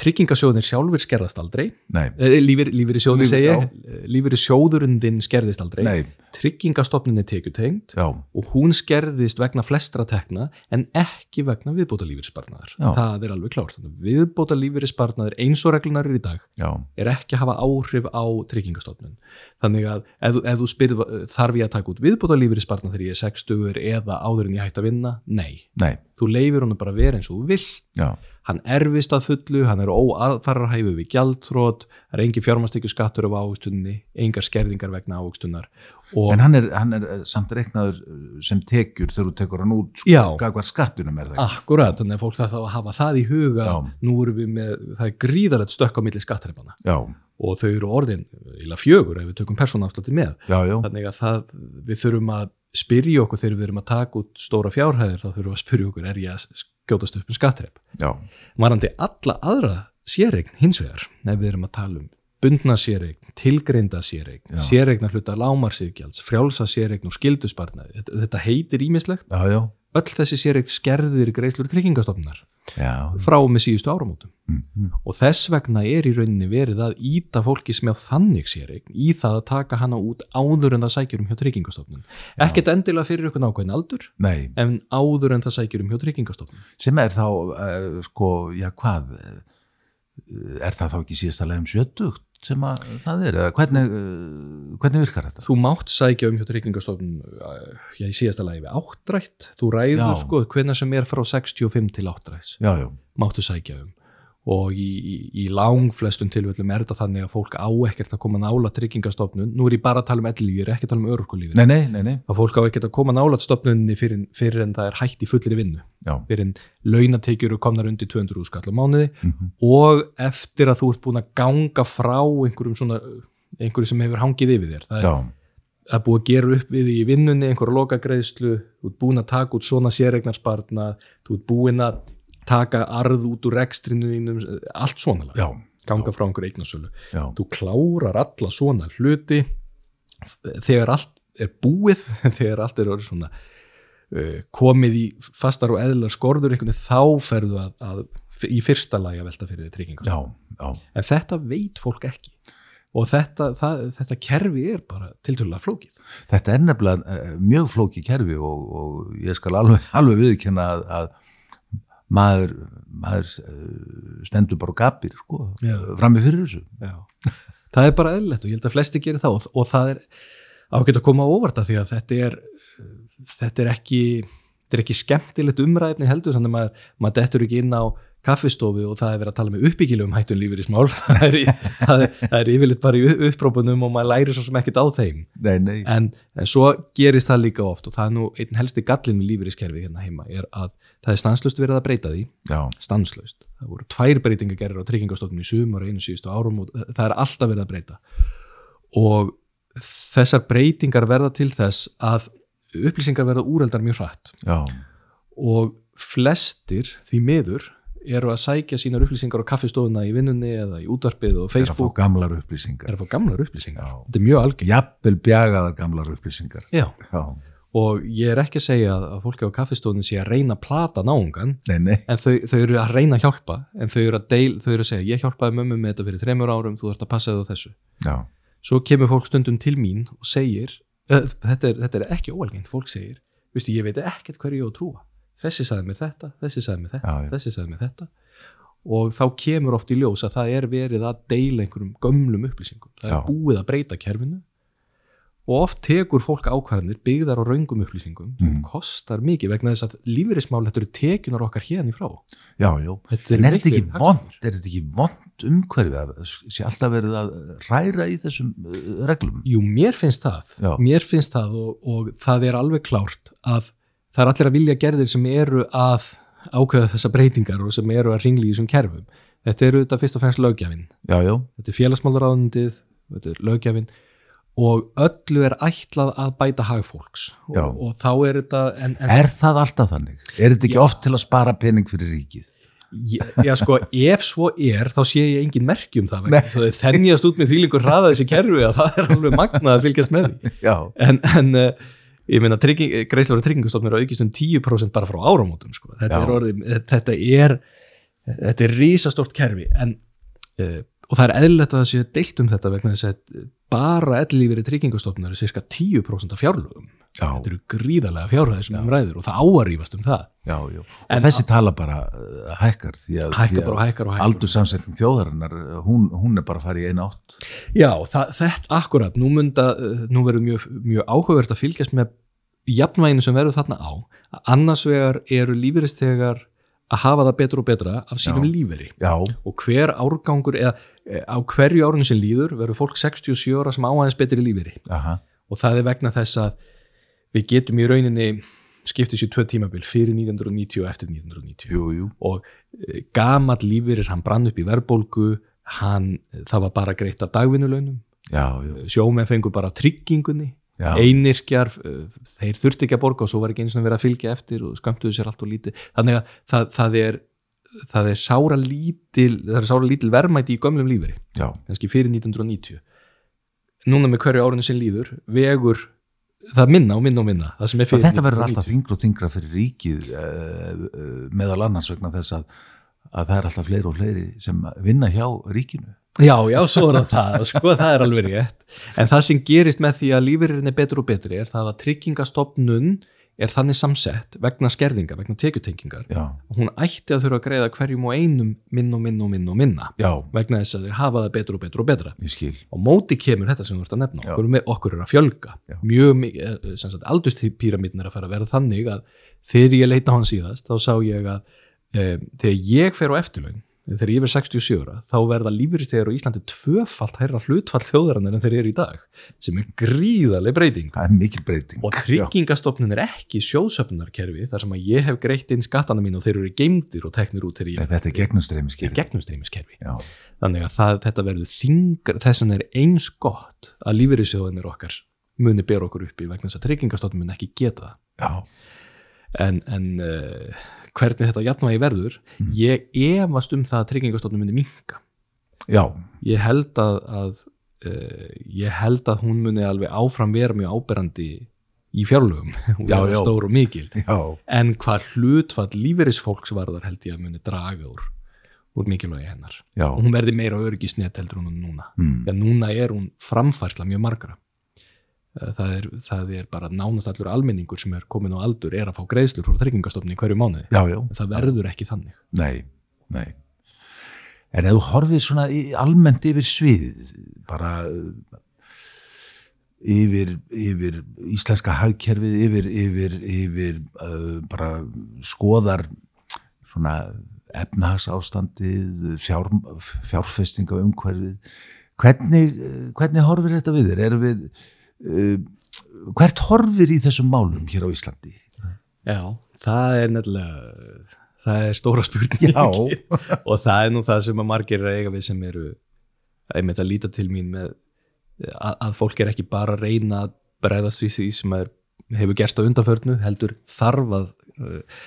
tryggingasjóðunir sjálfur skerðast aldrei. Uh, lífir, lífyrirsjóður Lífeyri- segja já. uh, lífyrirsjóðurinn þinn skerðist aldrei. Nei, tryggingastofnin er tekjutengt já, og hún skerðist vegna flestra tekna en ekki vegna viðbóta lífeyrispartnaðar Já. það er alveg klárt. Viðbóta lífeyrispartnaðar eins og reglunar eru í dag já, er ekki að hafa áhrif á tryggingastofnun. Þannig að ef, ef þú spyrð þarf ég að taka út viðbóta lífeyrispartnað þegar ég er 60 eða áður en ég hægt að vinna? Nei, nei, þú leifir honum bara vera eins og þú vilt. Já, hann erfist að fullu, hann er óaðfararhæfu við gjaldþrót, það er engin fjármastekju skattur af áhugstunni, engar skerðingar vegna áhugstunnar og en hann er, hann er eh, samt reiknaður eh, sem tekjur þegar þú tekur hann út, sko, hvað skattunum er það akkurat, þannig að fólk það þá að hafa það í huga, Já. nú erum við með það er gríðalegt stökk á milli skattrefana Já, og þau eru orðin ila fjögur ef við tökum persónaafslátti með. Já, já, þannig að það, við þurfum að spyrja okkur þegar við erum að taka út stóra fjárhæðir þá þurfum við að spyrja okkur er ég að skjótast upp um skattref já, varandi alla aðra séreign hins vegar, ef við erum að tala um bundna séreign, tilgreinda séreign Já. séreignar hluta lámarsýðgjalds frjálsa séreign og skildusbarnaði þetta, þetta heitir ímislegt, já, já, öll þessi séreign skerðir greiðslur tryggingastofnunar frá með síðustu áramótum. Mm, og þess vegna er í rauninni verið að íta fólki sem á þannig séreign í það að taka hana út áður en það sækjur um hjá tryggingastofnun. Ekkert endilega fyrir ykkur nákvæðin aldur nei, en áður en það sækjur um hjá tryggingastofnun. Sem er þá, uh, sko, já, hvað, uh, er það þá ekki síðasta legum sjötugt sem að það er, eða hvernig, uh, hvernig virkar þetta? þú mátt sækja um hjá tryggingastofnun uh, já, í síðasta lagi við áttrætt þú ræður Já. sko hvenna sem er frá 65 til já, máttu sækja um og í, í, í langflestum tilfellum er þetta þannig að fólk á ekkert að koma nála tryggingastofnun, nú er ég bara að tala um ellilífi, ég er ekki að tala um örorkulífi nei, nei, nei, nei, að fólk á ekkert að koma nála stofnunni fyrir, fyrir en það er hætt í fullri vinnu. Já, fyrir en launatekjur eru komnar undir 200 skall á mánuði. Mhm, og eftir að þú ert búin að ganga frá einhverjum svona einhverju sem hefur hangið yfir þér. Það er, já, er búið að gera upp við í vinnunni einhverja lokagreiðslu, þú ert búin að taka út svona sérregnarspartna, þú ert búin að taka arð út úr rekstrinu þínum, allt svona já, ganga frá einhverju eignasölu. Já, þú klárar alla svona hluti þegar allt er búið [laughs] þegar allt er orðið svona uh, komið í fastar og eðlar skorður einhvern veginn þá ferðu að, að í fyrsta lagi að velta fyrir því tryggingar. Já, já, en þetta veit fólk ekki. Og þetta, það, þetta kerfi er bara tiltölulega flókið. Þetta er nefnilega uh, mjög flóki kerfi og, og ég skal alveg, alveg viðkynna að, að maður, maður uh, stendur bara og gapir sko, frammi fyrir þessu Já. það er bara eðlilegt og ég held að flesti gerir það og, og það er ágætt að koma á óvarta því að þetta er þetta er ekki þetta er ekki skemmtilegt umræfni heldur þannig að maður, maður dettur ekki inn á kaffistofu og það er verið að tala með uppbyggilegum hættun lífur í smál [laughs] það er, það er, það er yfirleitt bara í upprópunum og maður læri svo sem ekkert á þeim. Nei, nei, en, en svo gerist það líka oft og það er nú einn helsti gallin með lífeyriskerfi hérna heima er að það er stanslust verið að breyta því. Já, stanslust. Það voru tvær breytingar gerir á tryggingastofnum í sumar og einu síðustu árum og það er alltaf verið að breyta. Og þessar breytingar verða til þess að upplýsingar verða úreldar mjög hratt. Já, og flestir því miður eru að sækja sínar upplýsingar á kaffistofuna í vinnunni eða í útvarpið og er að fá Facebook gamlar upplýsingar er að fá gamlar upplýsingar. Já. Þetta er mjög algengt. jafnvel bjagaðar gamlar upplýsingar Já. já, Og ég er ekki að segja að fólki á kaffistofunu sé að reyna að plata náungan nei, nei, en þau, þau eru að reyna að hjálpa en þau eru að, deil, þau eru að segja ég hjálpaði mömmu með þetta fyrir þreymur árum þú þarfst að passa þau á þessu já, svo kemur fólk stundum til mín og segir uh, þetta, er, þetta er ekki óalgengt fólk segir, veistu ég veit ekkert hverju ég á að trúa þessi sagði mér þetta, þessi sagði mér þetta Já, já. þessi sagði mér þetta og þá kemur oft í ljós að það er verið að deila einhverjum gömlum upplýsingum það Já. er búið að breyta kerfinu og oft tekur fólk ákvarðanir byggðar á raungum upplýsingum Mm. kostar mikið vegna þess að lífeyrismál þetta eru tekjunar okkar hérna í frá já, já Þetta en er þetta ekki vond er þetta ekki vond umhverfi að sé alltaf verið að ræra í þessum uh, reglum Jú, mér finnst það, Já. mér finnst það og, og það er alveg klárt að það er allir að vilja gerðir sem eru að ákveða þessa breytingar og sem eru að ringli í þessum kerfum. Þetta eru þetta fyrst og fremst lögjafinn. já, já, Þetta er félagsmálaráðundið, þetta er lögjafinn og öllu er ætlað að bæta hagfólks og, og þá er þetta en, en er það alltaf þannig? er þetta ekki Já. oft til að spara pening fyrir ríkið? Já, já sko, ef svo er þá sé ég engin merki um það þennjast út með þýlingur hraða þessi kerfi að það er alveg magnað að fylgjast með því já, en, en uh, ég meina trygging, greiðslar og tryggingastofnir á aukist um 10% bara frá áramótum sko. þetta, er orðið, þetta er þetta er rísastort kerfi. En, uh, og það er eðlilegt að það sé deilt um þetta vegna þess að bara ellífiri tryggingastofnunar er cirka 10% af fjárlögum Já. þetta eru gríðarlega fjárhæðir sem um ræður og það áarífast um það. Já, já. En- þessi tala bara uh, hækkar því að, hækkar því bara og hækkar aldursamsetning þjóðarinnar uh, hún, hún er bara að fara í einu átt. Já, það, þetta akkurat, nú mynda nú verður mjög, mjög áhugavert að fylgjast með jafnvæginu sem verður þarna á. Að annars vegar eru lífeyristegar að hafa það betur og betra af sínum lífeyri. Og hver árgangur eða e, á hverju árinu sem líður verður fólk 67 ára sem á aðeins betri lífeyri. Og það er vegna þess að við getum í rauninni skiptið sér tvö tímabil fyrir 1990 og eftir 1990 jú, jú. Og e, gamall lífeyrir hann brann upp í verðbólgu hann, það var bara greitt af dagvinnulaunum. Já, já, sjómenn fengur bara tryggingunni. Já, einirkjar, uh, þeir þurfti ekki að borga og svo var ekki eins og verið að fylgja eftir og skömmtuðu sér allt og lítið. Þannig að það, það er það er sára lítil það er sára lítil verðmæti í gömlum líferi já, kannski fyrir 1990 núna með hverju árinu sem líður vegur það minna og minna og minna er fyrir þetta verður 1990. alltaf þingra og þingra fyrir ríkið uh, meðal annars vegna þess að, að það er alltaf fleiri og fleiri sem vinna hjá ríkinu Já, já, svo er það það, sko, það er alveg rétt. En það sem gerist með því að lífeyririnn er betur og betri er það að tryggingastofnun er þannig samsett vegna skerðinga, vegna tekjutengingar. Og hún ætti að þurfa að greiða hverjum og einum minn og minn og minn og minna já, vegna þess að þeir hafa það betur og betur og betra. Og móti kemur þetta sem þú ert að nefna, okkur, með, okkur er að fjölga. Já. Mjög mikið, sem sagt, aldurspíramítin er að fara að vera þannig að þegar ég leita hann síðast, þá sá ég að um, þegar ég fer á eftirlaun, þegar ég verð 67 ára, þá verða lífyristegar á Íslandi tvöfalt hærra hlutfall þjóðarinnar en þeir eru í dag, sem er gríðarlega breyting. það er mikil breyting Og tryggingastofnun er ekki sjóðsöfnunarkerfi þar sem að ég hef greitt inn skattana mín og þeir eru geimdir og teknir út þegar ég þetta er gegnumstreymis er gegnumstreymiskerfi. já, Þannig að það, þetta verður þingar, þess vegna er eins gott að lífeyrissjóðinir okkar muni bera okkur uppi vegna þess að tryggingastofnun mun ekki geta það. já, En, en uh, hvernig þetta jafnvægi verður, ég efast um það að tryggingastofnun muni minka. já, Ég held að, að uh, ég held að hún muni alveg áfram vera mjög áberandi í fjárlögum, [laughs] hún já. stór og mikil. já, En hvað hlutfall lífeyrisfólks varðar held ég að muni draga úr, úr mikilvægi hennar. já, Og hún verði meira örgisnet heldur hún núna. mm, Já, núna er hún framfærsla mjög margra. Eh, Það er, það er bara nánast allur almenningur sem er komin á aldur er að fá greiðslur frá tryggingastofni hverju mánuði. já, já það verður ekki þannig. Nei, nei. En ef þú horfið svona í, almennt yfir sviðið, bara uh, yfir, yfir íslenska hagkerfið, yfir, yfir, yfir uh, bara skoðar svona efnahagsástandið, fjár, fjárfestinga umhverfið, hvernig, hvernig horfir þetta við þér? Erum við, hvert horfir í þessum málum hér á Íslandi? Já, það er nefnilega, það er stóra spurning [laughs] og það er nú það sem að margir að eiga við sem eru einmitt að líta til mín með að, að fólk er ekki bara að reyna að bregðast við því sem er, hefur gerst á undanförnu, heldur þarf að uh,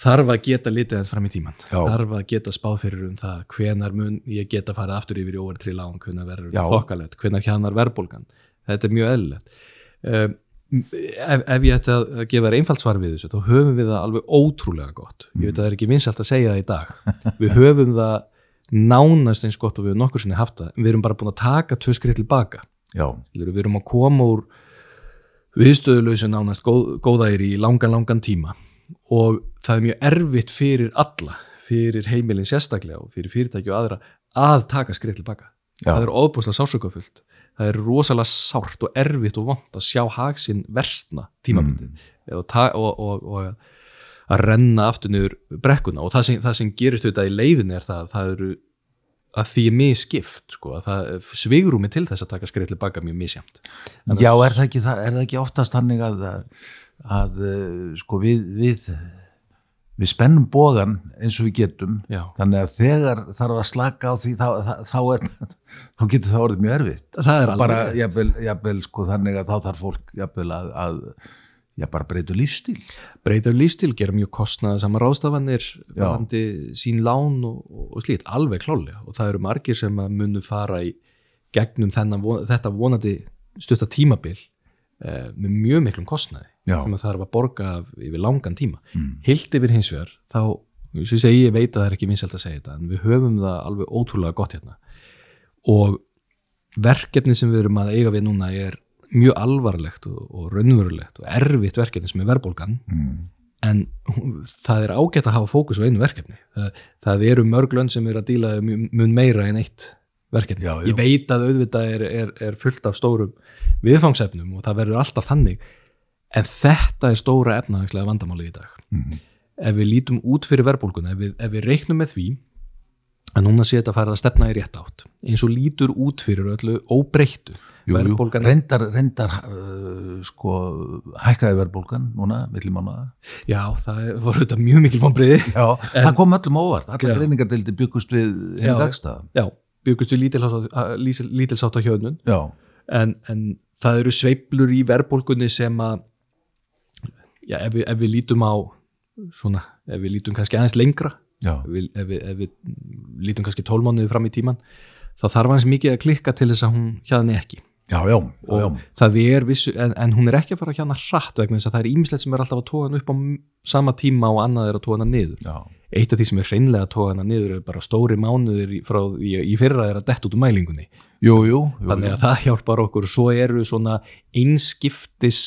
þarf að geta litið eins fram í tíman Já. þarf að geta spáð fyrir um það hvenar mun ég geta farið aftur yfir í óvertri lán hvenar verður Já. þokkalegt, hvenar hjanar verðbólgan þetta er mjög eðlilegt. Um, ef, ef ég ætti að gefa þér einfaldsvar við þessu, þá höfum við það alveg ótrúlega gott, ég veit að það er ekki vinsalt að segja það í dag, [laughs] við höfum það nánast eins gott og við höfum nokkur sinni haft það, við erum bara búin að taka tvö skrið tilbaka, Já, við erum að koma úr viðstöðuleysu nánast góð, góðæri í langan, langan tíma. Og það er mjög erfitt fyrir alla, fyrir heimilin sérstaklega og fyrir fyrirtæki og aðra að taka skrið tilbaka. já, Það er óbúslega sásökafullt. Það er rosalega sárt og erfitt og vont að sjá hagsinn versna tímabundið. Ta- og, og, og að renna aftur niður brekkuna. Og það sem, það sem gerist auðvitað í leiðin er það að það eru að því er misskipt sko, að það svigrúmi til þess að taka skrið tilbaka mjög misjamt. Já, er það ekki, það, er það ekki oftast þannig að, að, að sko við, við, við spennum bógan eins og við getum Já. þannig að þegar þarf að slaka á því þá, þá, er, [laughs] þá getur það orðið mjög erfitt. Það er Bara jafnvel, jafnvel sko þannig að þá þarf fólk jafnvel að, að já, bara breytu lífstíl. breyta um lífstil, gera mjög kostnaða saman varandi sín lán og, og, slít, alveg klálega og það eru margir sem að munu fara í gegnum þennan, þetta vonandi stutta tímabil eh, með mjög miklum kostnaði sem að það er að borga yfir langan tíma. Mm. hilt yfir hins vegar þá, og ég segi, ég veit að það er ekki vinsælt að segja þetta en við höfum það alveg ótrúlega gott hérna. Og verkefni sem við erum að eiga við núna er mjög alvarlegt og, og raunverulegt og erfitt verkefni sem er verðbólgan. Mm. en það er ágætt að hafa fókus á einu verkefni. Það, það eru mörg lönd sem eru að díla mun meira en eitt verkefni Já, já. ég veit að auðvitað er, er, er fullt af stórum viðfangsefnum og það verður alltaf þannig en þetta er stóra efnahagslega vandamálið í dag Mm. ef við lítum út fyrir verðbólguna ef við, ef við reiknum með því að núna sé þetta að fara að stefna í rétt átt eins og lítur út fyrir öllu óbreyttu Jú, jú, reyndar, reyndar uh, sko, hækkaði verðbólgan núna, millum mánuða. já, það voru þetta mjög mikil vonbriði Já, það kom öllum óvart, allar Já. greiningardeildi byggust við Já. henni gagstaða. já, byggust við lítilsátt á hjöðnun en, en það eru sveiflur í verðbólgunni sem að já, ef við, ef við lítum á svona, ef við lítum kannski aðeins lengra ef við, ef við, ef við lítum kannski tólmánuði fram í tíman þá þarf hans mikið að klikka til þess að hún hjaðni ekki já, já, já, já. það er vissu, en, en hún er ekki að fara hjaðna hratt vegna þess að það er ímislegt sem er alltaf að tóa hann upp á sama tíma og annað er að tóa hann niður. Já. eitt af því sem er hreinlega að tóa hann niður er bara stóri mánuðir í, frá því í fyrra er að dett út úr mælingunni. Jú, jú, jú, þannig að það hjálpar okkur. Svo eru svona einskiptis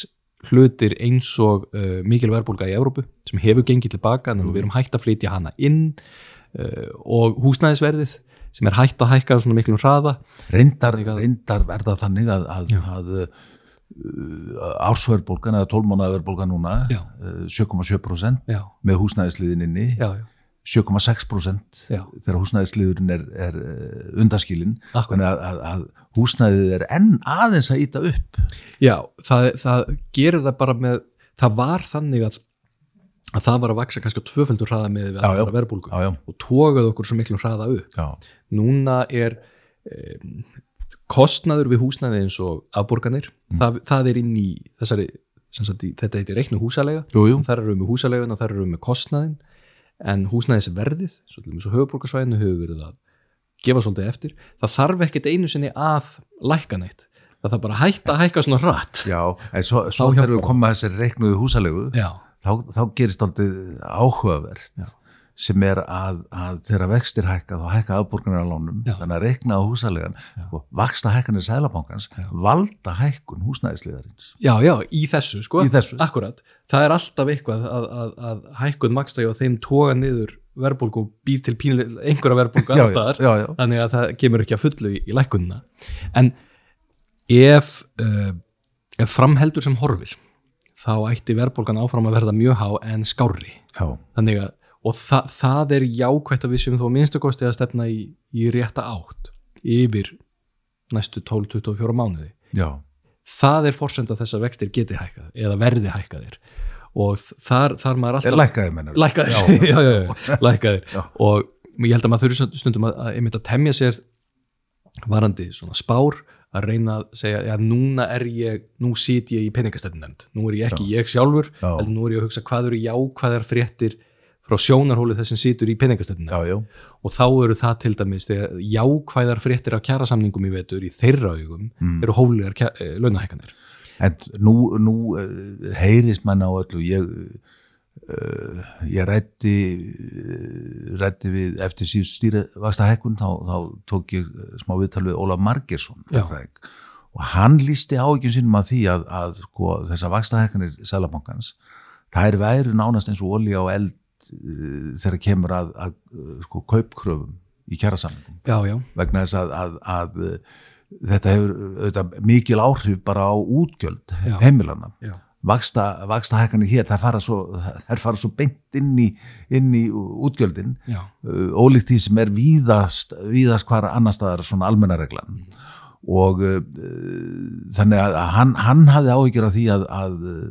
hlutir eins og uh, mikil verðbólga í Evrópu sem hefur gengið tilbaka en við erum hægt að flytja hana inn uh, og húsnæðisverðið sem er hægt að hækka svona miklum hraða Reyndar, reyndar verða þannig að, að, að uh, ársverðbólgan eða 12 mánuða verðbólgan núna Já. uh, 7,7% já, með húsnæðisliðin inni já, já, 7,6% Já. þegar húsnæðisliðurinn er, er uh, undaskilin Akkúrat. þannig að, að, að húsnæðið er enn aðeins að íta upp já það, það gerir það bara með það var þannig að að það var að vaksa kannski á tvöföldur hraða með við Já, já. að verðbólgu og tógaði okkur svo miklum hraða upp. Já, núna er um, kostnaður við húsnæði eins og afborganir, það, það er inn í þessari, sagt, þetta heitir reiknu húsalega, þar eru við með húsaleguna þar eru við með kostnaðin en húsnæðisverðið, svo til dæmis á höfuborgarsvæðinu hefur verið að gefa svolítið eftir. Það þarf ekkit einu sinni að lækka neitt, það þarf bara að hætta að hækka svona rætt já en svo, svo þegar við hjálpar. komum að þessari reiknuðu húsalegu. Já, þá, þá gerist aldrei áhugavert Já. sem er að, að þegar vextir hækka þá hækka afborganir á lánum Já. þannig að reikna á húsalegan og vaksta hækkanir sælabankans Já. valda hækkun húsnæðisliðarins já, já, í þessu sko, Í þessu. akkurat, það er alltaf eitthvað að, að, að hækkun maksta og þeim toga niður verðbólgu og býr til pínuleg, einhverja verðbólgu já, annars staðar já, já, þannig að það kemur ekki að fullu í, í lækkunina en ef uh, ef framheldur sem horfir þá ætti verðbólgan áfram að verða mjög há en að, og þa það er jákvætt að við séum þó minnstu kosti að stefna í, í rétta átt yfir næstu 12-24 mánuði. Já, það er forsenda þess að vextir geti hækkað eða verði hækkaðir. Og þar, þar maður alltaf lækkaði mennur lækkaðir, [laughs] Já, já, já, já, lækkaðir. Og ég held að maður þurfi stundum að, að að temja sér varandi svona spár að reyna að segja, já núna er ég nú sit ég í peningastöfnend nú er ég ekki ég sjálfur, Já. heldur nú er ég að hugsa hvað eru jákvæðar fréttir frá sjónarhólu þess sem situr í peningastöfnend já, já, og þá eru það til dæmis þegar jákvæðar fréttir af kjærasamningum í vetur í þeirra augum Mm. eru kjæ, eh, launahækkanir. En nú, nú uh, heyrist mann á öllu ég uh, ég rætti uh, rætti við eftir síðust stýrivasta hækkun þá, þá tók ég uh, smá viðtal við Ólaf Margersson og hann lísti ágjum sínum að því að, að sko, þessar vaksta hækkanir Sælabankans það er væri nánast eins og olí á eld uh, þegar kemur að, að sko, kaupkröfum í já, vegna þess að, að, að þetta hefur auðvitað, mikil áhrif bara á útgjöld Já. heimilana já, vaksta, vaksta hækkanir hér, það fara svo, þær fara svo beint inn í, inn í útgjöldin. Uh, ólíkt því sem er víðast, víðast hvar annar staðar svona almenna reglan. Og uh, þannig að hann, hann hafði áhyggjur af því að, að uh,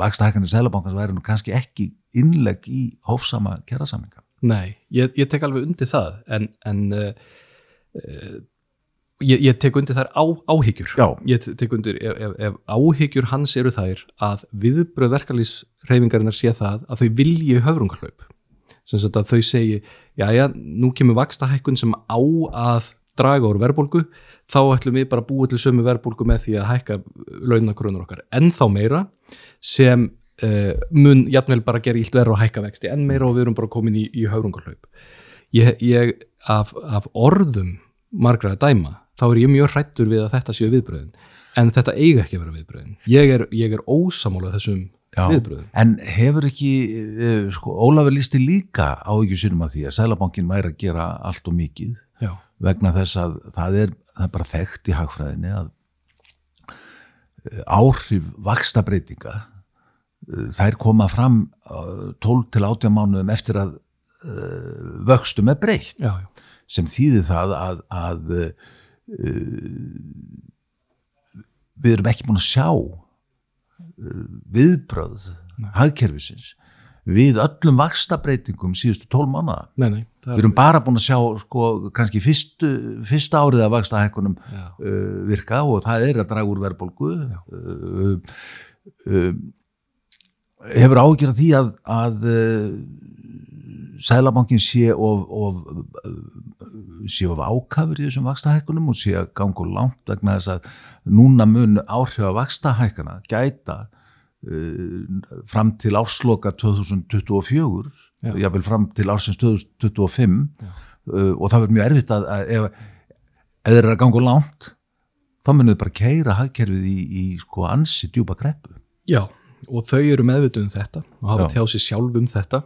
vaksta hækkanir Sælabankans væri nú kannski ekki innlegg í hófsama kjærasamninga nei, ég, ég tek alveg undir það en, en uh, uh, ég, ég tek undir þær á, áhyggjur. Já. ég te- tek undir, ef, ef, ef áhyggjur hans eru þær að viðbröð verkalýsreifingarinnar sé það að þau vilji höfrungarhlaup sem að þau segi, já já, nú kemur vaksta hækkun sem á að draga úr verðbólgu, þá ætlum við bara að búa til sömu verðbólgu með því að hækka launakröðunar okkar ennþá meira sem uh, mun jafnvel bara gera illt verð og hækka vexti enn meira og við erum bara komin í, í höfrungarhlaup ég, ég af, af orðum margra að dæma þá er ég mjög hrættur við að þetta séu viðbröðin en þetta eiga ekki að vera viðbröðin ég er, ég er ósamálað þessum Já, viðbröðum en hefur ekki uh, sko, Ólafur lísti líka á ekki sínum að því að Sælabankin væri að gera allt og mikið Já, vegna þess að það er, það er bara þekkt í hagfræðinni að uh, áhrif vaksta breytinga uh, þær koma fram uh, 12 til 18 mánuðum eftir að vöxtum er breytt. Já, já, sem þýðir það að, að við erum ekki búin að sjá uh, viðbröð hagkerfisins við öllum vakstabreitingum síðustu 12 mánuða. Við erum bara búin að sjá sko, kannski fyrstu, fyrsta árið að vaksta hækkunum Já. uh, virka og það er að draga úr verðbólgu uh, uh, hefur ágjörð því að, að uh, Sælabankin sé of, of, sé of ákafur í þessum vaksta hækkunum og sé að ganga of langt vegna þess að núna mun áhrif að vaksta hækkuna gæta uh, fram til ársloka 2024 Já. jáfnvel fram til ársins 2025 Já. uh, og það verður mjög erfitt að, að ef, ef þeir eru að ganga of langt þá munum þau bara keira hagkerfið í, í sko ansi djúpa greppu Já, og þau eru meðvituð um þetta og hafa sér sjálf um þetta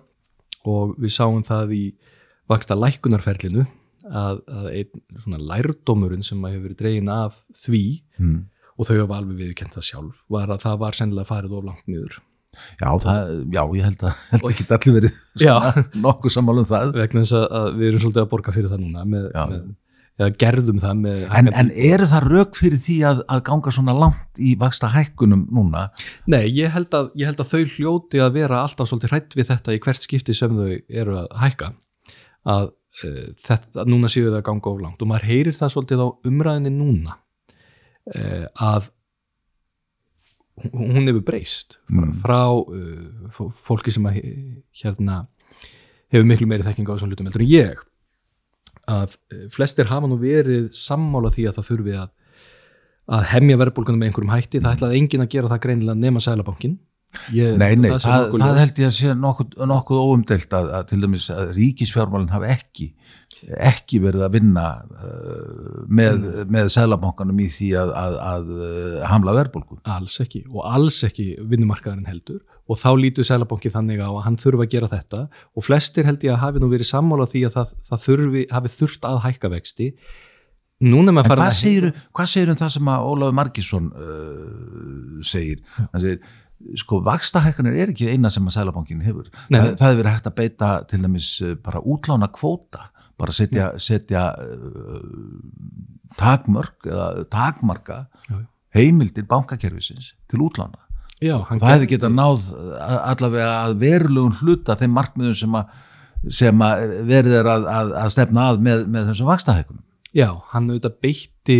og við sáum það í vaksta lækkunarferlinu að, að einn svona lærdómurinn sem að hefur verið dregin af því mm. og þau hafa alveg viðkent það sjálf var að það var sennilega farið of langt niður já, það, já, ég held að, held að geta allir verið Já. [laughs] nokkuð sammála um það vegna þess að, að við erum svolítið að borga fyrir það núna með, með, eða gerðum það með en, en eru það rauk fyrir því að, að ganga svona langt í vaksta hækkunum núna? Nei, ég held, að, ég held að þau hljóti að vera alltaf svolítið hrætt við þetta í hvert skipti sem þau eru að hækka. Að uh, þetta, núna séu þau að ganga of langt. Og maður heyrir það svolítið á umræðinni núna uh, að hún hefur breyst frá, Mm. frá uh, fó- fólki sem að hérna hefur miklu meiri þekking á þessum hlutum heldur en ég að uh, flestir hafa nú verið sammála því að það þurfi að að hemja verðbólgunum með einhverjum hætti, það ætlaði enginn að gera það greinilega nema sælabankin ég, Nei, nei, það, það ljóst. held ég að sé nokkuð, nokkuð óumdelt að, að til dæmis að ríkisfjármálinn hafi ekki ekki verið að vinna uh, með, Mm. með selabankanum í því að, að, að uh, hamla verðbólgu. alls ekki og alls ekki vinnumarkaðarinn heldur og þá lítur sælabanki þannig á að hann þurfa að gera þetta og flestir held ég að hafi nú verið sammála því að það, það þurfi, hafi þurft að hækka vexti núna En hvað að segir, hvað segir um það sem að Ólafur Margísson uh, segir? Hann segir, sko, vakstahækkanir er ekki eina sem að Sælabankin hefur. Nei. Það, það hefur verið hægt að beita til dæmis uh, bara útlána kvóta, bara setja, setja uh, takmörk eða takmarka heimildir bankakerfisins til útlána. Já, Það hefði getað náð allavega að verulegum hluta þeim markmiðum sem sem verið er að, að, að stefna að með, með þessum vakstahækkunum. Já, hann auðvitað beitti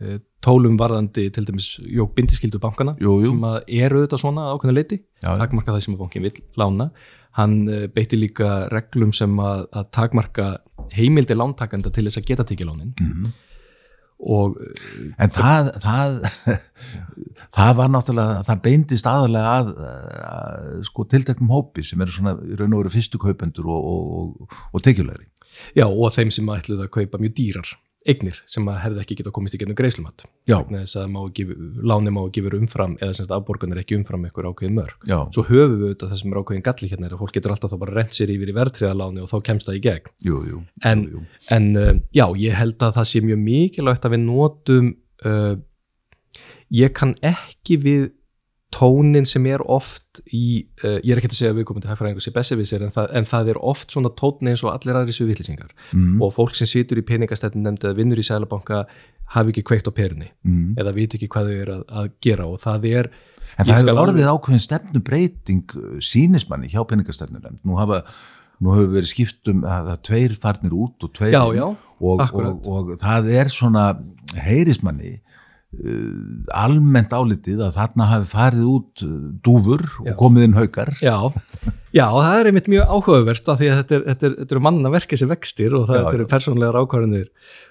uh, tólum varðandi til dæmis jók bindiskildu bankana Jú, jú. sem eru auðvitað svona ákveðna leiti takmarka það sem bankin vill lána hann uh, beitti líka reglum sem að, að takmarka heimildi lántakanda til þess að geta tekið lánin Mhm. og uh, En það, það, það var náttúrulega, það beindist aðalega að, að sko, tilteknum hópi sem eru svona í raun og veru fyrstu kaupendur og, og, og, tekjulegri. já, og þeim sem ætluðu að kaupa mjög dýrar eignir sem að hefði ekki geta komist í gennum vegna þess að láni má ekki vera umfram eða semst afborgan er ekki umfram eitthvað ákveðin mörg Já, svo höfum við auðvitað það sem er ákveðin galli hérna er að fólk getur alltaf þá bara rent sér yfir í verðtriðaláni og þá kemst það í gegn. Jú, jú. en, jú, en uh, já, ég held að það sé mjög mikilvægt að við notum uh, ég kann ekki við tónin sem er oft í, uh, ég er ekki að segja að við komum til hægfræðingu sé bessi við sér en það, en það er oft svona tónin eins og allir aðri séu vitlýsingar Mm, og fólk sem situr í peningastættin nefndi að vinnur í sælabanka hafi ekki kveikt á perunni mm. eða viti ekki hvað þau eru að, að gera og það er En það hefur orðið ákveðin stefnubreiting sínismanni hjá peningastefnulegnd. Nú hafa Nú hefur verið skipt um að það tveir farnir út og tveir Já, já, og, akkurat. og, og það er svona heyrismanni almennt álitið að þarna hafi farið út uh, dúfur Já. og komið inn haukar. Já, já, það er einmitt mjög áhugavert af því að þetta þetta er, þetta er manna verki sem vextir og það Já, eru persónlegar ákvarðanir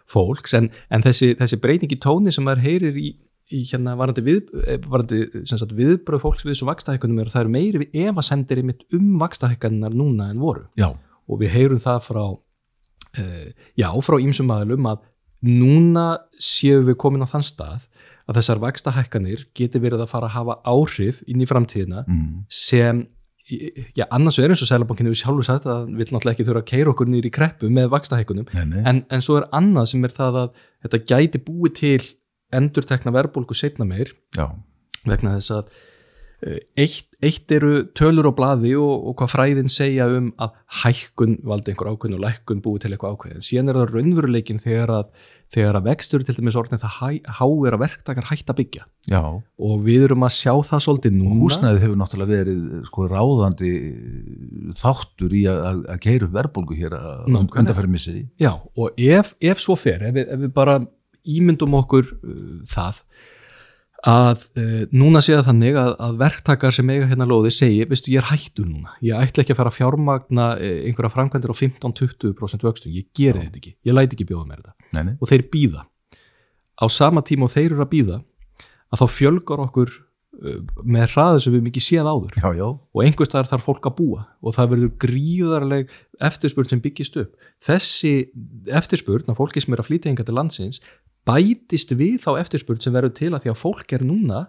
fólks. En, en þessi, þessi breyting í tóni sem maður heyrir í, í hérna varandi, við, eh, varandi sagt, viðbröð fólks við þessu vakstahækkunum er að það eru meiri efasemdir einmitt um vakstahækkunar núna en voru. Já, og við heyrum það frá uh, já, frá ýmsum aðlum að núna séum við komin á þann stað að þessar vaksta hækkanir geti verið að fara að hafa áhrif inn í framtíðina mm. sem já, annars er eins og Sælabankin hefur sjálfur sagt að vil náttúrulega ekki þurfa að keira okkur nýri í kreppu með vaksta hækkunum en, en svo er annað sem er það að þetta gæti búið til endurtekna verðbólgu setna meir já, vegna þess að eitt, eitt eru tölur á blaði og, og hvað fræðin segja um að hækkun valdi einhver ákveðin og lækkun búið til eitthvað ákveðin síðan er það raunveruleikin þegar að, þegar að vextur til dæmis orðin það háir að verktakar hætt að byggja. Já. Og við erum að sjá það svolítið og núna húsnæðið hefur náttúrulega verið sko ráðandi þáttur í að, að, upp verðbólgu hér að Nákvæmlega. undarfæri misseri. Já, og ef, ef svo fer, ef við, ef við bara ímyndum okkur uh, það að uh, núna sé það þannig að, að verktakar sem eiga hérna lóði segi, veistu, ég er hættur núna. Ég ætla ekki að fara að fjármagna uh, einhverja framkvæmdir á 15-20% vöxtum. Ég geri þetta ekki, ég læti ekki bjóða mér þetta. Nei, nei. og þeir býða á sama tíma og þeir eru að býða að þá fjölgar okkur uh, með hraði sem við mikið séð áður. Já, já, og einhvers staðar þarf fólk að búa. Og það verður gríðarleg eftirspurn sem byggist upp. Þessi eftirspurn af fólki sem er að flytja hinga til landsins bætist við þá eftirspurn sem verður til að því að fólk er núna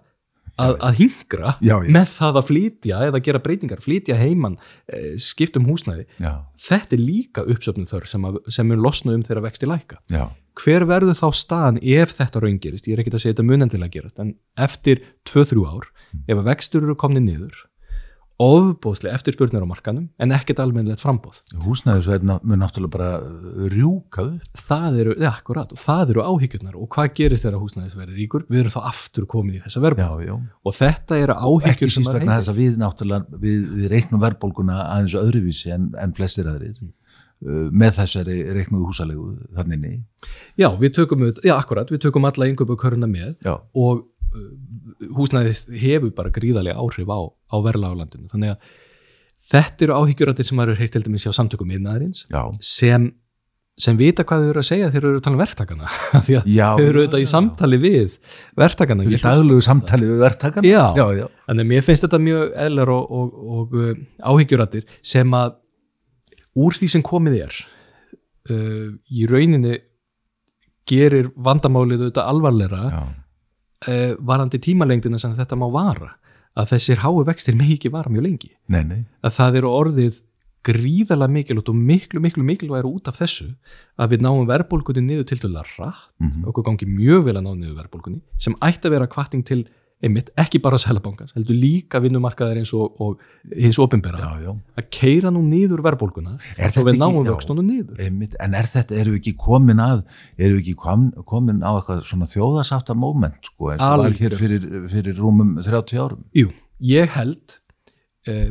að, að hingra Já, já. með það að flytja eða gera breytingar, flytja heiman, eh, skiptum húsnæði. já, Þetta er líka uppsöfnum þörf sem, að, sem mun losna um þegar vexti læka já, hver verður þá staðan ef þetta raungerist, ég er ekki að segja þetta að gerast en eftir 2-3 ár ef að vextur eru komni niður ofbóðslega eftirspurnir á markanum en ekkert almennilegt frambóð húsnæðisverð mun náttúrulega bara rjúka upp. Það eru, ja, akkurat, og það eru áhyggjurnar. Og hvað gerist þegar húsnæðis verður ríkur? Við erum þá aftur komin í þessa verðbólgu. Og þetta eru ekki áhyggjur sem síst að vegna þess að við náttúrulega við, við reiknum verðbólguna aðeins öðruvísi en, en flestir aðrir uh, með þessari reiknuðu húsalegu þannig inni. já, við tökum, já, akkurat, við tökum alla yngöpu köruna með já, og uh, húsnæðis hefur bara gríðarlega áhrif á, á verðlag á landinu. Þannig að þetta eru áhyggjurættir sem maður er heilt til dæmis hjá samtökum miðnaðarins já, sem, sem vita hvað þau eru að segja þegar þau eru að tala um verktakana. [laughs] Því að þau eru auðvitað í samtali við verktakana. Við daglegu samtali við verðtakan Já. já, já, að mér finnst þetta mjög eðlar og, og, og uh, áhyggjurættir sem að úr því sem komið er uh, í rauninni gerir vandamálið auðvitað alvarleira já, uh, varandi tímalengdina sem þetta má vara að þessir háu vextir megi ekki vara mjög lengi. Nei, nei. Að það eru orðið gríðarlega mikilvægt og miklu, miklu mikilvægur út af þessu að við náum verðbólgunni niður til dæla rætt, Mhm. okkur gangi mjög vel að ná niður verðbólgunni, sem ætti að vera kvarting til einmitt, ekki bara sælabankans heldur líka vinnumarkaðar eins og, og hins já. að keira nú niður verðbólguna Er og við náum vöxtunum niður. Einmitt, en er þetta, eru við ekki komin að eru við ekki kom, komin á eitthvað svona þjóðasáttar moment sko, eins og var hér fyrir, fyrir rúmum 30 árum? Jú, ég held uh,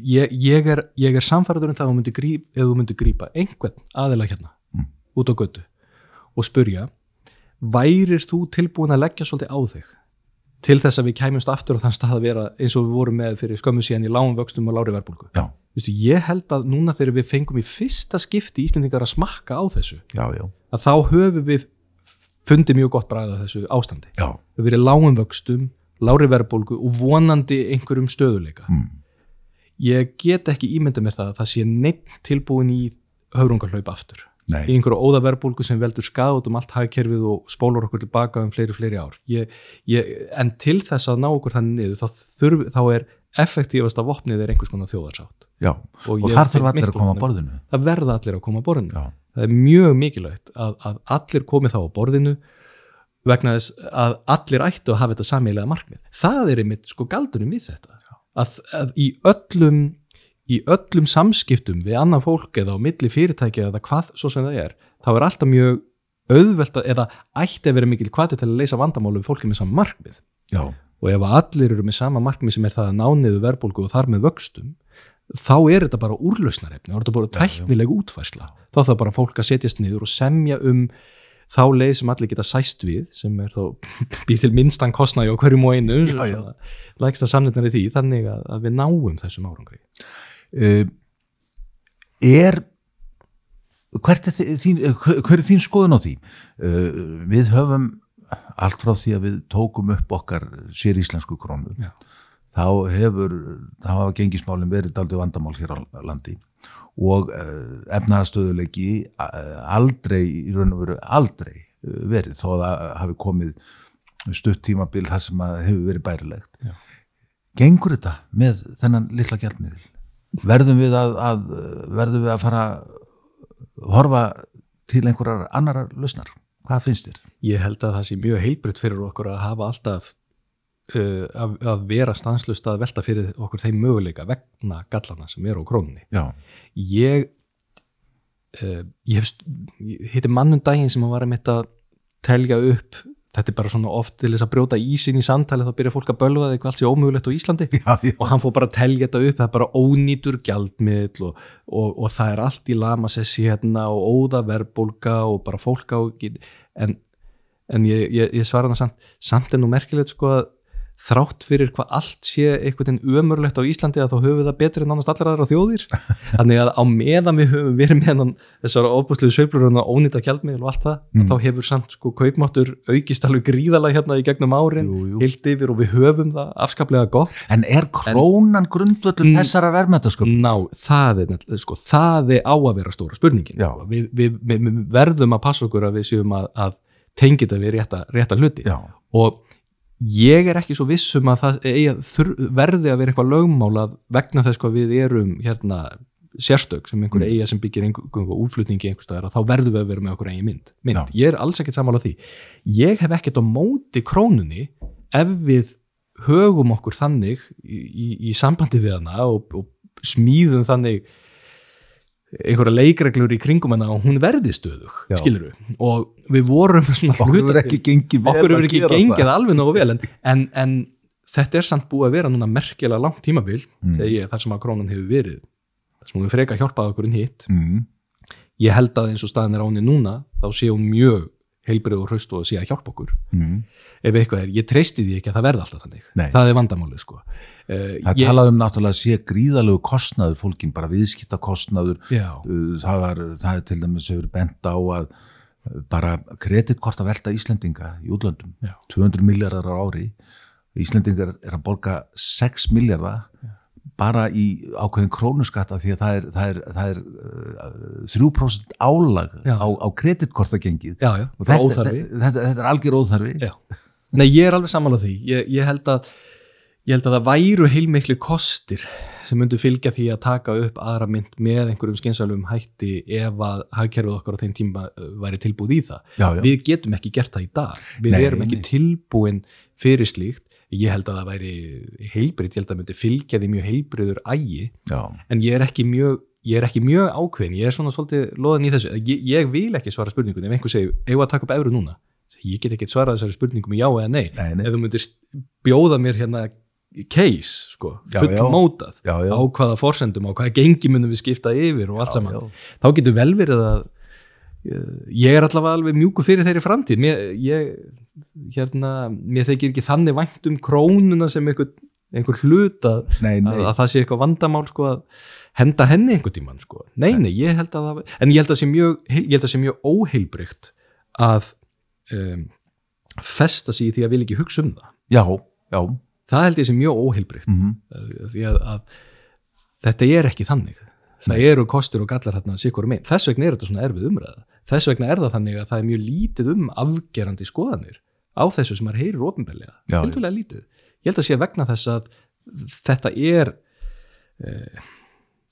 ég, ég er, er samfæraður um það að þú myndir grípa einhvern aðila hérna Mm. út á götu og spurja værir þú tilbúin að leggja svolítið á þig til þess að við kæmumst aftur á þann stað að vera eins og við vorum með fyrir skömmu síðan í lágum vöxtum og lári Vistu, ég held að núna þegar við fengum í fyrsta skipti Íslendingar að smakka á þessu já, já, að þá höfum við fundið mjög gott bræða þessu ástandi. Já. við verið lágum vöxtum, lári verðbólgu og vonandi einhverjum stöðuleika Mm. ég get ekki ímynda mér það að það sé neitt tilbúin í höfrungarhlaup aftur í Nei, einhverju óða verðbólgu sem veldur skað út um allt hagkerfið og spólar okkur tilbaka um fleiri fleiri ár. Ég, ég, en til þess að ná okkur þannig niður þá, þurf, þá er effektífasta vopnið er einhvers konar þjóðarsátt. Já, Og og þar þarf allir að koma að borðinu. Það verða allir að koma að borðinu. Já, það er mjög mikilvægt að, að allir komi þá á borðinu vegna þess að allir ættu að hafa þetta sameilega markmið. Það er einmitt sko galdunum við þetta. Að, að í öllum í öllum samskiptum við annan fólk eða á milli fyrirtæki eða hvað svo sem það er, þá er alltaf mjög auðvelt að, eða ætti að vera mikil kvati til að leysa vandamálum fólki með sama markmið. Já, og ef allir eru með sama markmið sem er það að ná niður verðbólgu og þar með vöxtum þá er þetta bara úrlausnarefni þá er þetta bara tæknileg útfærsla. Þá þarf bara fólk að setjast niður og semja um þá leið sem allir geta sæst við sem er þá [laughs] býð til minnstan kostnægi á Já, já. lægsta samnefnar í því þannig að, að við náum þessum árangri er hvert er þín, eh, hver er þín skoðun á því uh, við höfum allt frá því að við tókum upp okkar sér íslensku krónu Já. þá hefur þá hafa gengismálin verið daldið vandamál hér á landi og efnaðastöðuleiki uh, aldrei, í raun og veru aldrei verið þó að það hafi komið stutt tímabil það sem hefur verið bærilegt. Já. Gengur þetta með þennan litla gjaldmiðil? Verðum við að, að verðum við að fara að horfa til einhverjar annarar lausnar? Hvað finnst þér? Ég held að það sé mjög heilbritt fyrir okkur að hafa alltaf uh, að, að vera stanslust að velta fyrir okkur þeim möguleika vegna gallana sem eru á krónunni. Já, Ég, uh, ég ég hitti mannum daginn sem var að mitt að telja upp þetta er bara svona oft til þess að brjóta ísin í samtali þá byrja fólk að bölva því hvað allt sé ómögulegt á Íslandi [laughs] já, já. og hann fór bara að telja þetta upp það er bara ónýtur gjaldmiðl og, og, og það er allt í lamasessi hérna og óða verbulga og bara fólk á en, en ég, ég, ég svara hann samt samt er nú merkilegt sko að þrátt fyrir hvað allt sé einhvern veginn ömurlegt á Íslandi að þá höfum við það betri en annars allar aðra þjóðir. [laughs] Þannig að á meðan við höfum verið með hann þessar ofbúsluðu sveiflur og ónýta gjaldmiðl og allt það, Mm. þá hefur samt sko kaupmáttur aukist alveg gríðalega hérna í gegnum árin heilt yfir og við höfum það afskaplega gott. En er krónan grundvöldur Mm. þessara verðmættasköp? Ná, það er, sko, það er á að vera stóra spurningin. Við, við, við, við verðum að passa okkur að við séum að, að tengja þetta við rétta, rétta hluti. Já, og ég er ekki svo viss um að það eigi, verði að vera eitthvað lögmálað vegna þess hvað við erum hérna sérstök sem einhver Mm. eiga sem byggir einhver útflutningi einhver staðar þá verðum við að vera með okkur eigin mynd, mynd. Ég er alls ekkert sammála því ég hef ekkert á móti krónunni ef við högum okkur þannig í, í, í sambandi við hana og, og smíðum þannig einhverja leikreglur í kringum hana og hún verði stöðug, skilur við og við vorum svona okkur er ekki gengið vel okkur að hefur ekki gengið alveg nógu vel en, en, en þetta er samt búið að vera núna merkilega langt tímabil Mm. ég, þar sem að krónan hefur verið þar sem hún hefur freka hjálpað okkur inn hitt mm. ég held að eins og staðin er á henni núna þá sé hún mjög heilbrið og hraust og sé að hjálpa okkur Mm. ef eitthvað er, ég treysti því ekki að það verði alltaf þannig Nei. það er vandamálið sko uh, Það ég, talaði um náttúrulega að sé gríðalegu kostnaður fólkin, bara viðskiptakostnaður Uh, það, var, það er til dæmis hefur bent á að bara kreditkort að velta Íslendinga í útlöndum, Já. 200 miljardar á ári Íslendingar er að borga 6 miljardar bara í ákveðin krónuskatta því að það er, það er, það er uh, 3% álag Já. á, á kreditkortagengið já, já, og það er þetta, þetta, þetta, þetta er algjör óþarfi. Nei, ég er alveg samanlega því. Ég, ég, held að, ég held að það væru heilmikli kostir sem myndu fylgja því að taka upp aðra mynd með einhverjum skynsalum hætti ef að hagkerfið okkar á þeim tíma væri tilbúið í það. Já, já. Við getum ekki gert það í dag. Við Nei, erum ekki nei. tilbúin fyrir slíkt. Ég held að það væri heilbrið, ég held að það myndi fylgja því mjög heilbriður ægi Já, en ég er ekki mjög ég er ekki mjög ákveðin, ég er svona svolítið loðan í þessu, ég, ég vil ekki svara spurningunni ef einhver segir, eigum að taka upp evru núna ég get ekki svarað þessari spurningum með já eða nei Nei, nei. ef þú myndir bjóða mér hérna case, sko, Já, full já. mótað Já, já. á hvaða forsendum, á hvaða gengi munum við skipta yfir og allt Já, saman já. þá getur vel verið að eh, ég er allavega alveg mjúku fyrir þeirri framtíð mér, ég, hérna, mér þykir ekki þannig vænt um krónuna sem einhver, einhver hlut að, nei, nei að, að það sé eitthvað vandamál sko að henda henni einhver tíman sko. Nei, nei, ég held að það en ég held að sé mjög, ég held að sé mjög óheilbrygt að um, festa sig í því að vil ekki hugsa um það. Já, já Það held ég sé mjög óheilbrygt mm því að, að þetta er ekki þannig. Það eru kostur og gallar hérna sikur um einn. Þess vegna er þetta svona erfið umræða. Þess vegna er það þannig að það er mjög lítið um afgerandi skoðanir á þessu sem maður heyrir ofinbeglega. Já, Hildulega lítið. Ég held að sé vegna þess að þetta er uh,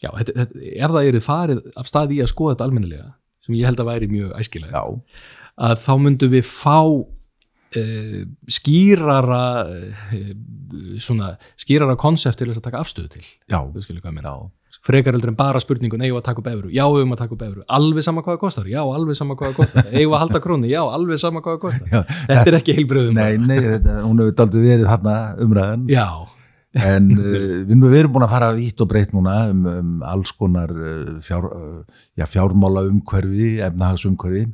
já, þetta, þetta, ef það eru farið af stað í að skoða þetta almennilega sem ég held að væri mjög æskilega Já, að þá myndum við fá skýrara uh, svona skýrara konsept til þess að taka afstöðu til. Já, frekar heldur en bara spurningun, eigum að taka upp evru? Já, eigum að taka upp evru, alveg sama hvað það kostar? Já, alveg sama hvað það kostar, eigum að halda krónu? Já, alveg sama hvað það kostar, Já, þetta er ekki heilbröðum Nei, nei, þetta, hún hefur daldið verið þarna umræðan. Já, en uh, við, erum búin að fara vítt og breytt núna um, um alls konar fjár, já, fjármála umhverfi, efnahagsumhverfi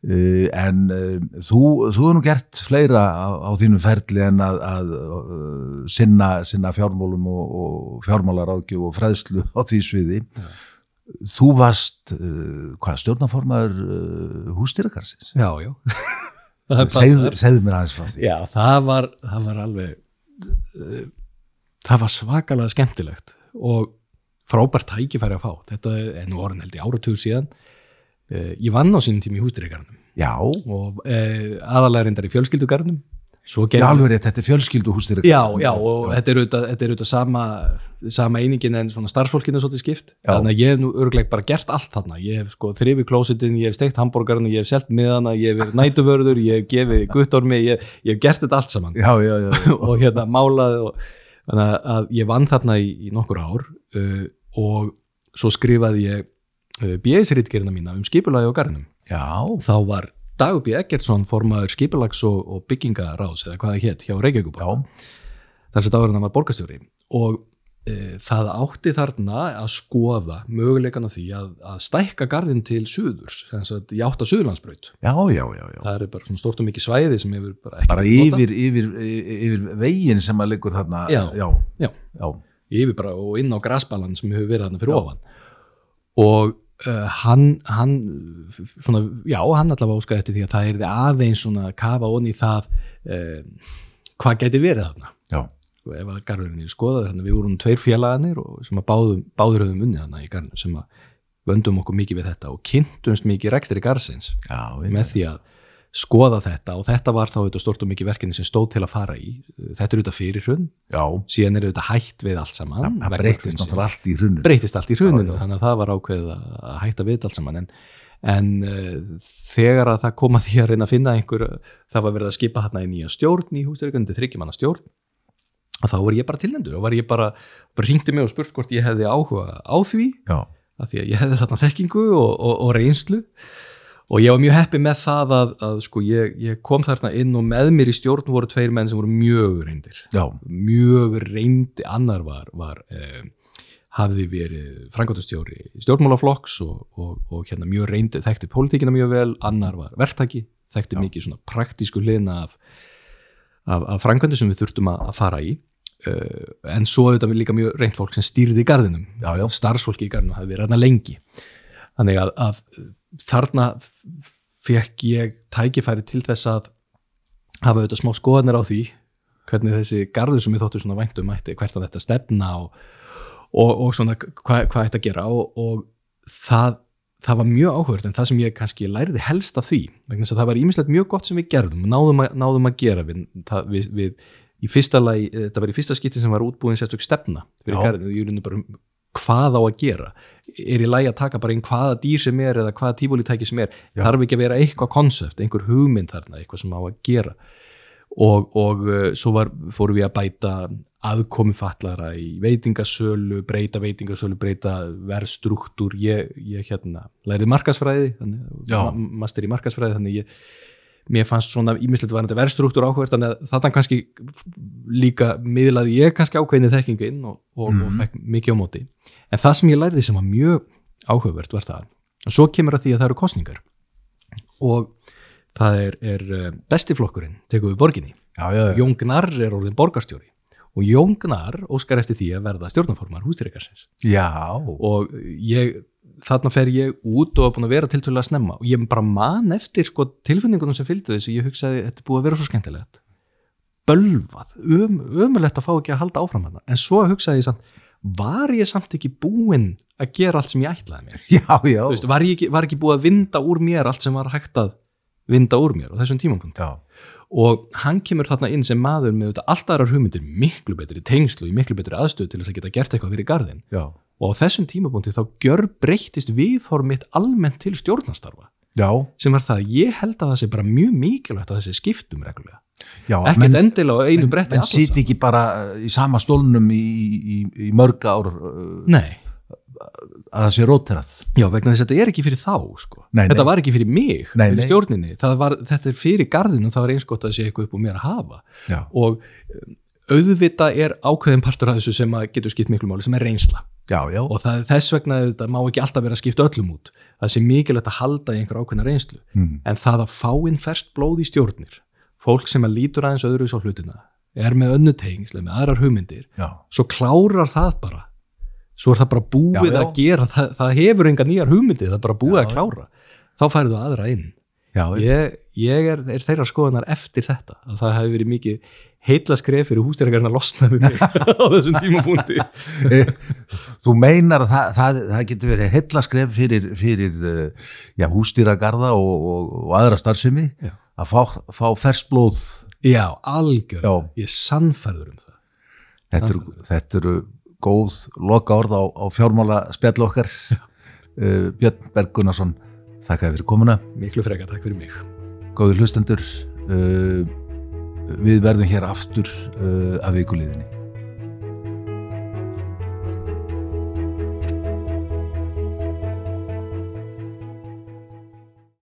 en uh, þú, þú hefur nú gert fleira á, á þínum ferli en að, að uh, sinna, sinna fjármálum og, og fjármálaráðgjöf og fræðslu á því sviði. Þú varst, hvað, stjórnaformaður hústýrakarsins? já, já. [laughs] Segðu, segðu mér aðeins frá því. Já, það var, það var alveg uh, það var svakalega skemmtilegt og frábært tækifæri að fá. Þetta er nú orðin held í áratugur síðan ég vann á sínum tími í hústýrigarnum Já, og aðalega reyndar í fjölskyldugarnum já alveg rétt, þetta er fjölskyldu hústir Já, já, og þetta er auðvitað, þetta er auðvitað sama, sama einingin en svona starfsfólkinu svolítið skipt. Já. Þannig að ég hef nú örglega bara gert allt þarna. Ég hef sko þrifið klósitin, ég hef steikt hambúrgarna, ég hef selt miðana, ég hef verið nætuvörður, ég hef gefið guttormi, ég, ég hef gert þetta allt saman. Já, já, já, já. [laughs] og hérna málaði og þannig að ég vann þarna í, í nokkur ár uh, og svo skrifaði ég uh, BS-rítgerina mína um skipulagi og garnum. já. Þá var Dagur B. Eggertsson formaður skipulags og, og byggingaráðs eða hvað það hétt hjá Reykjavíkuborg já. þar sem dagurinn hann var borgarstjóri og e, það átti þarna að skoða möguleikan á því að, að stækka garðin til suðurs, þess að ég átt að suðurlandsbraut. Já, já, já, já. Það er bara svona stórt og mikið svæði sem hefur bara ekki Bara yfir, yfir, yfir veginn sem að liggur þarna Já. já, Já. já. yfir bara og inn á grasbalan sem hefur verið þarna fyrir ofan og uh, hann, hann svona, já, hann allavega óskaði eftir því að það er aðeins svona kafa onni í það uh, hvað geti verið þarna. Já. sko, ef að garðurinn er skoðað við vorum tveir félaganir og sem að báðum, báður höfum unnið þarna í garðinu sem að vöndum okkur mikið við þetta og kynntumst mikið rekstri garðsins. Já með því að skoða þetta og þetta var þá auðvitað stort og mikið verkefni sem stóð til að fara í. Þetta er auðvitað fyrir hrunn, já. síðan er auðvitað hætt við allt saman það breytist náttúrulega allt í hrunnu breytist allt í hruninu þannig að það var ákveðið að hætta við allt saman. En, en uh, þegar að það kom að því að reyna að finna einhver það var verið að skipa hérna í nýja stjórn í hústyrkjandi þryggjumanna stjórn að þá var ég bara tilnendur og var ég bara, bara hringdi mig og spurt hvort ég hefði áhuga á því. Að því að ég hefði þarna þekkingu og, og, og reynslu og ég var mjög heppi með það að, að sko ég, ég kom þarna inn og með mér í stjórn voru tveir menn sem voru mjög reyndir. Já, mjög reyndi, annar var, var eh, hafði verið frangotastjóri stjórnmálaflokks og, og, og hérna mjög reyndi, þekkti pólitíkina mjög vel, annar var verktaki, þekkti Já. mikið svona praktísku hlina af, af, af frangöndu sem við þurftum að, að fara í. Uh, en svo auðvitað líka mjög reynd fólk sem stýrði í já. starfsfólki í garðinum hafði verið þarna lengi. Þannig að, að þarna fekk ég tækifæri til þess að hafa auðvitað smá skoðanir á því hvernig þessi garður sem ég þóttu svona væntum mætti hvert að þetta stefna og, og, og svona hvað hva ætti að gera og, og það, það var mjög áhugurt en það sem ég kannski læriði helst af því vegna þess að það var ímislegt mjög gott sem við gerðum náðum að, náðum að gera við, það, við, við í fyrsta lagi, þetta var í fyrsta skipti sem var útbúin sérstök stefna fyrir garðinu, ég er bara um hvað á að gera? Er í lagi að taka bara einn hvaða dýr sem er eða hvaða tífólítæki sem er? Já. þarf ekki að vera eitthvað konsept, einhver hugmynd þarna, eitthvað sem á að gera? Og, og uh, svo var, fórum við að bæta aðkomi fallara í veitingasölu, breyta veitingasölu breyta verðstruktúr. Ég, ég hérna, lærið markasfræði master í markasfræði þannig ég mér fannst svona ímislegt var þetta verðstruktúr áhverð þannig að þarna kannski líka miðlaði ég kannski ákveðinni þekkingu inn og, og, og fekk mikið á móti. En það sem ég lærði sem var mjög áhugavert var það, og svo kemur að því að það eru kostningar og það er, er eh, besti flokkurinn tekur við borginni, já, já, já. Jón Gnarr er orðin borgarstjóri. Og Jón Gnarr óskar eftir því að verða stjórnaformar hústýrikarsins já. og ég, þarna fer ég út og er búin að vera tiltölulega snemma. Og ég bara man eftir sko tilfinningunum sem fylgdu þessu, ég hugsaði þetta er búið að vera svo skemmtilegt. Bölvað, um, ömulegt að fá ekki að halda áfram hana, en svo hugsaði ég samt var ég samt ekki búinn að gera allt sem ég ætlaði mér? [laughs] Já, já. Veist, var, ég ekki, var ekki búið að vinda úr mér allt sem var hægt að vinda úr mér á þessum tímapunkt já. og hann kemur þarna inn sem maður með þetta allt aðrar hugmyndir miklu betri tengslu í miklu betri aðstöð til þess að geta gert eitthvað fyrir garðin já. Og á þessum tímapunkti þá gjör breyttist viðhorf mitt almennt til stjórnastarfa já. sem var það að ég held að það sé bara mjög mikilvægt að þessi skiptum reglulega. Já. ekkert endilega einu bretti allan sýti ekki bara uh, í sama stólnum í, í, í mörg ár uh, Nei, að það sé róterað já vegna þess að þetta er ekki fyrir þá sko. Nei, þetta nei. var ekki fyrir mig, Nei, fyrir stjórninni. Var, þetta er fyrir garðinu, það var eins gott að sé eitthvað upp úr mér að hafa. Já, og um, auðvita er ákveðin partur af þessu sem getur skipt miklu máli sem er reynsla já, já, og það, þess vegna þetta má ekki alltaf vera að skipta öllum út. Það sé mikilvægt að halda í einhver ákveðna reynslu. Mm. en það að fá inn ferst blóð í stjórnir fólk sem að lítur aðeins öðru á hlutina er með önnu tengsle, með aðrar hugmyndir já, svo klárar það bara. Svo er það bara búið að gera það, það hefur enga nýjar hugmyndir, það er bara búið að klára. Þá færðu aðra inn. Ég, ég er, er þeirra skoðunar eftir þetta að það hefur verið mikið heitla skref fyrir hústýragarinn að losna með mig [laughs] á þessum tímafúndi [laughs] Þú meinar að það, það, það getur verið heillaskref fyrir, fyrir uh, já, hústýragarða og, og, og aðra starfsemi Já. að fá, fá fersblóð Já, algjör, Já. ég er sannfærður um það. Þetta eru, þetta eru góð loka orð á, á fjármála spjall okkar uh, Björn Berg Gunnarsson þakka fyrir komuna, Miklu freka, takk fyrir mig. Góður hlustendur uh, við verðum hér aftur uh, af vikuliðinni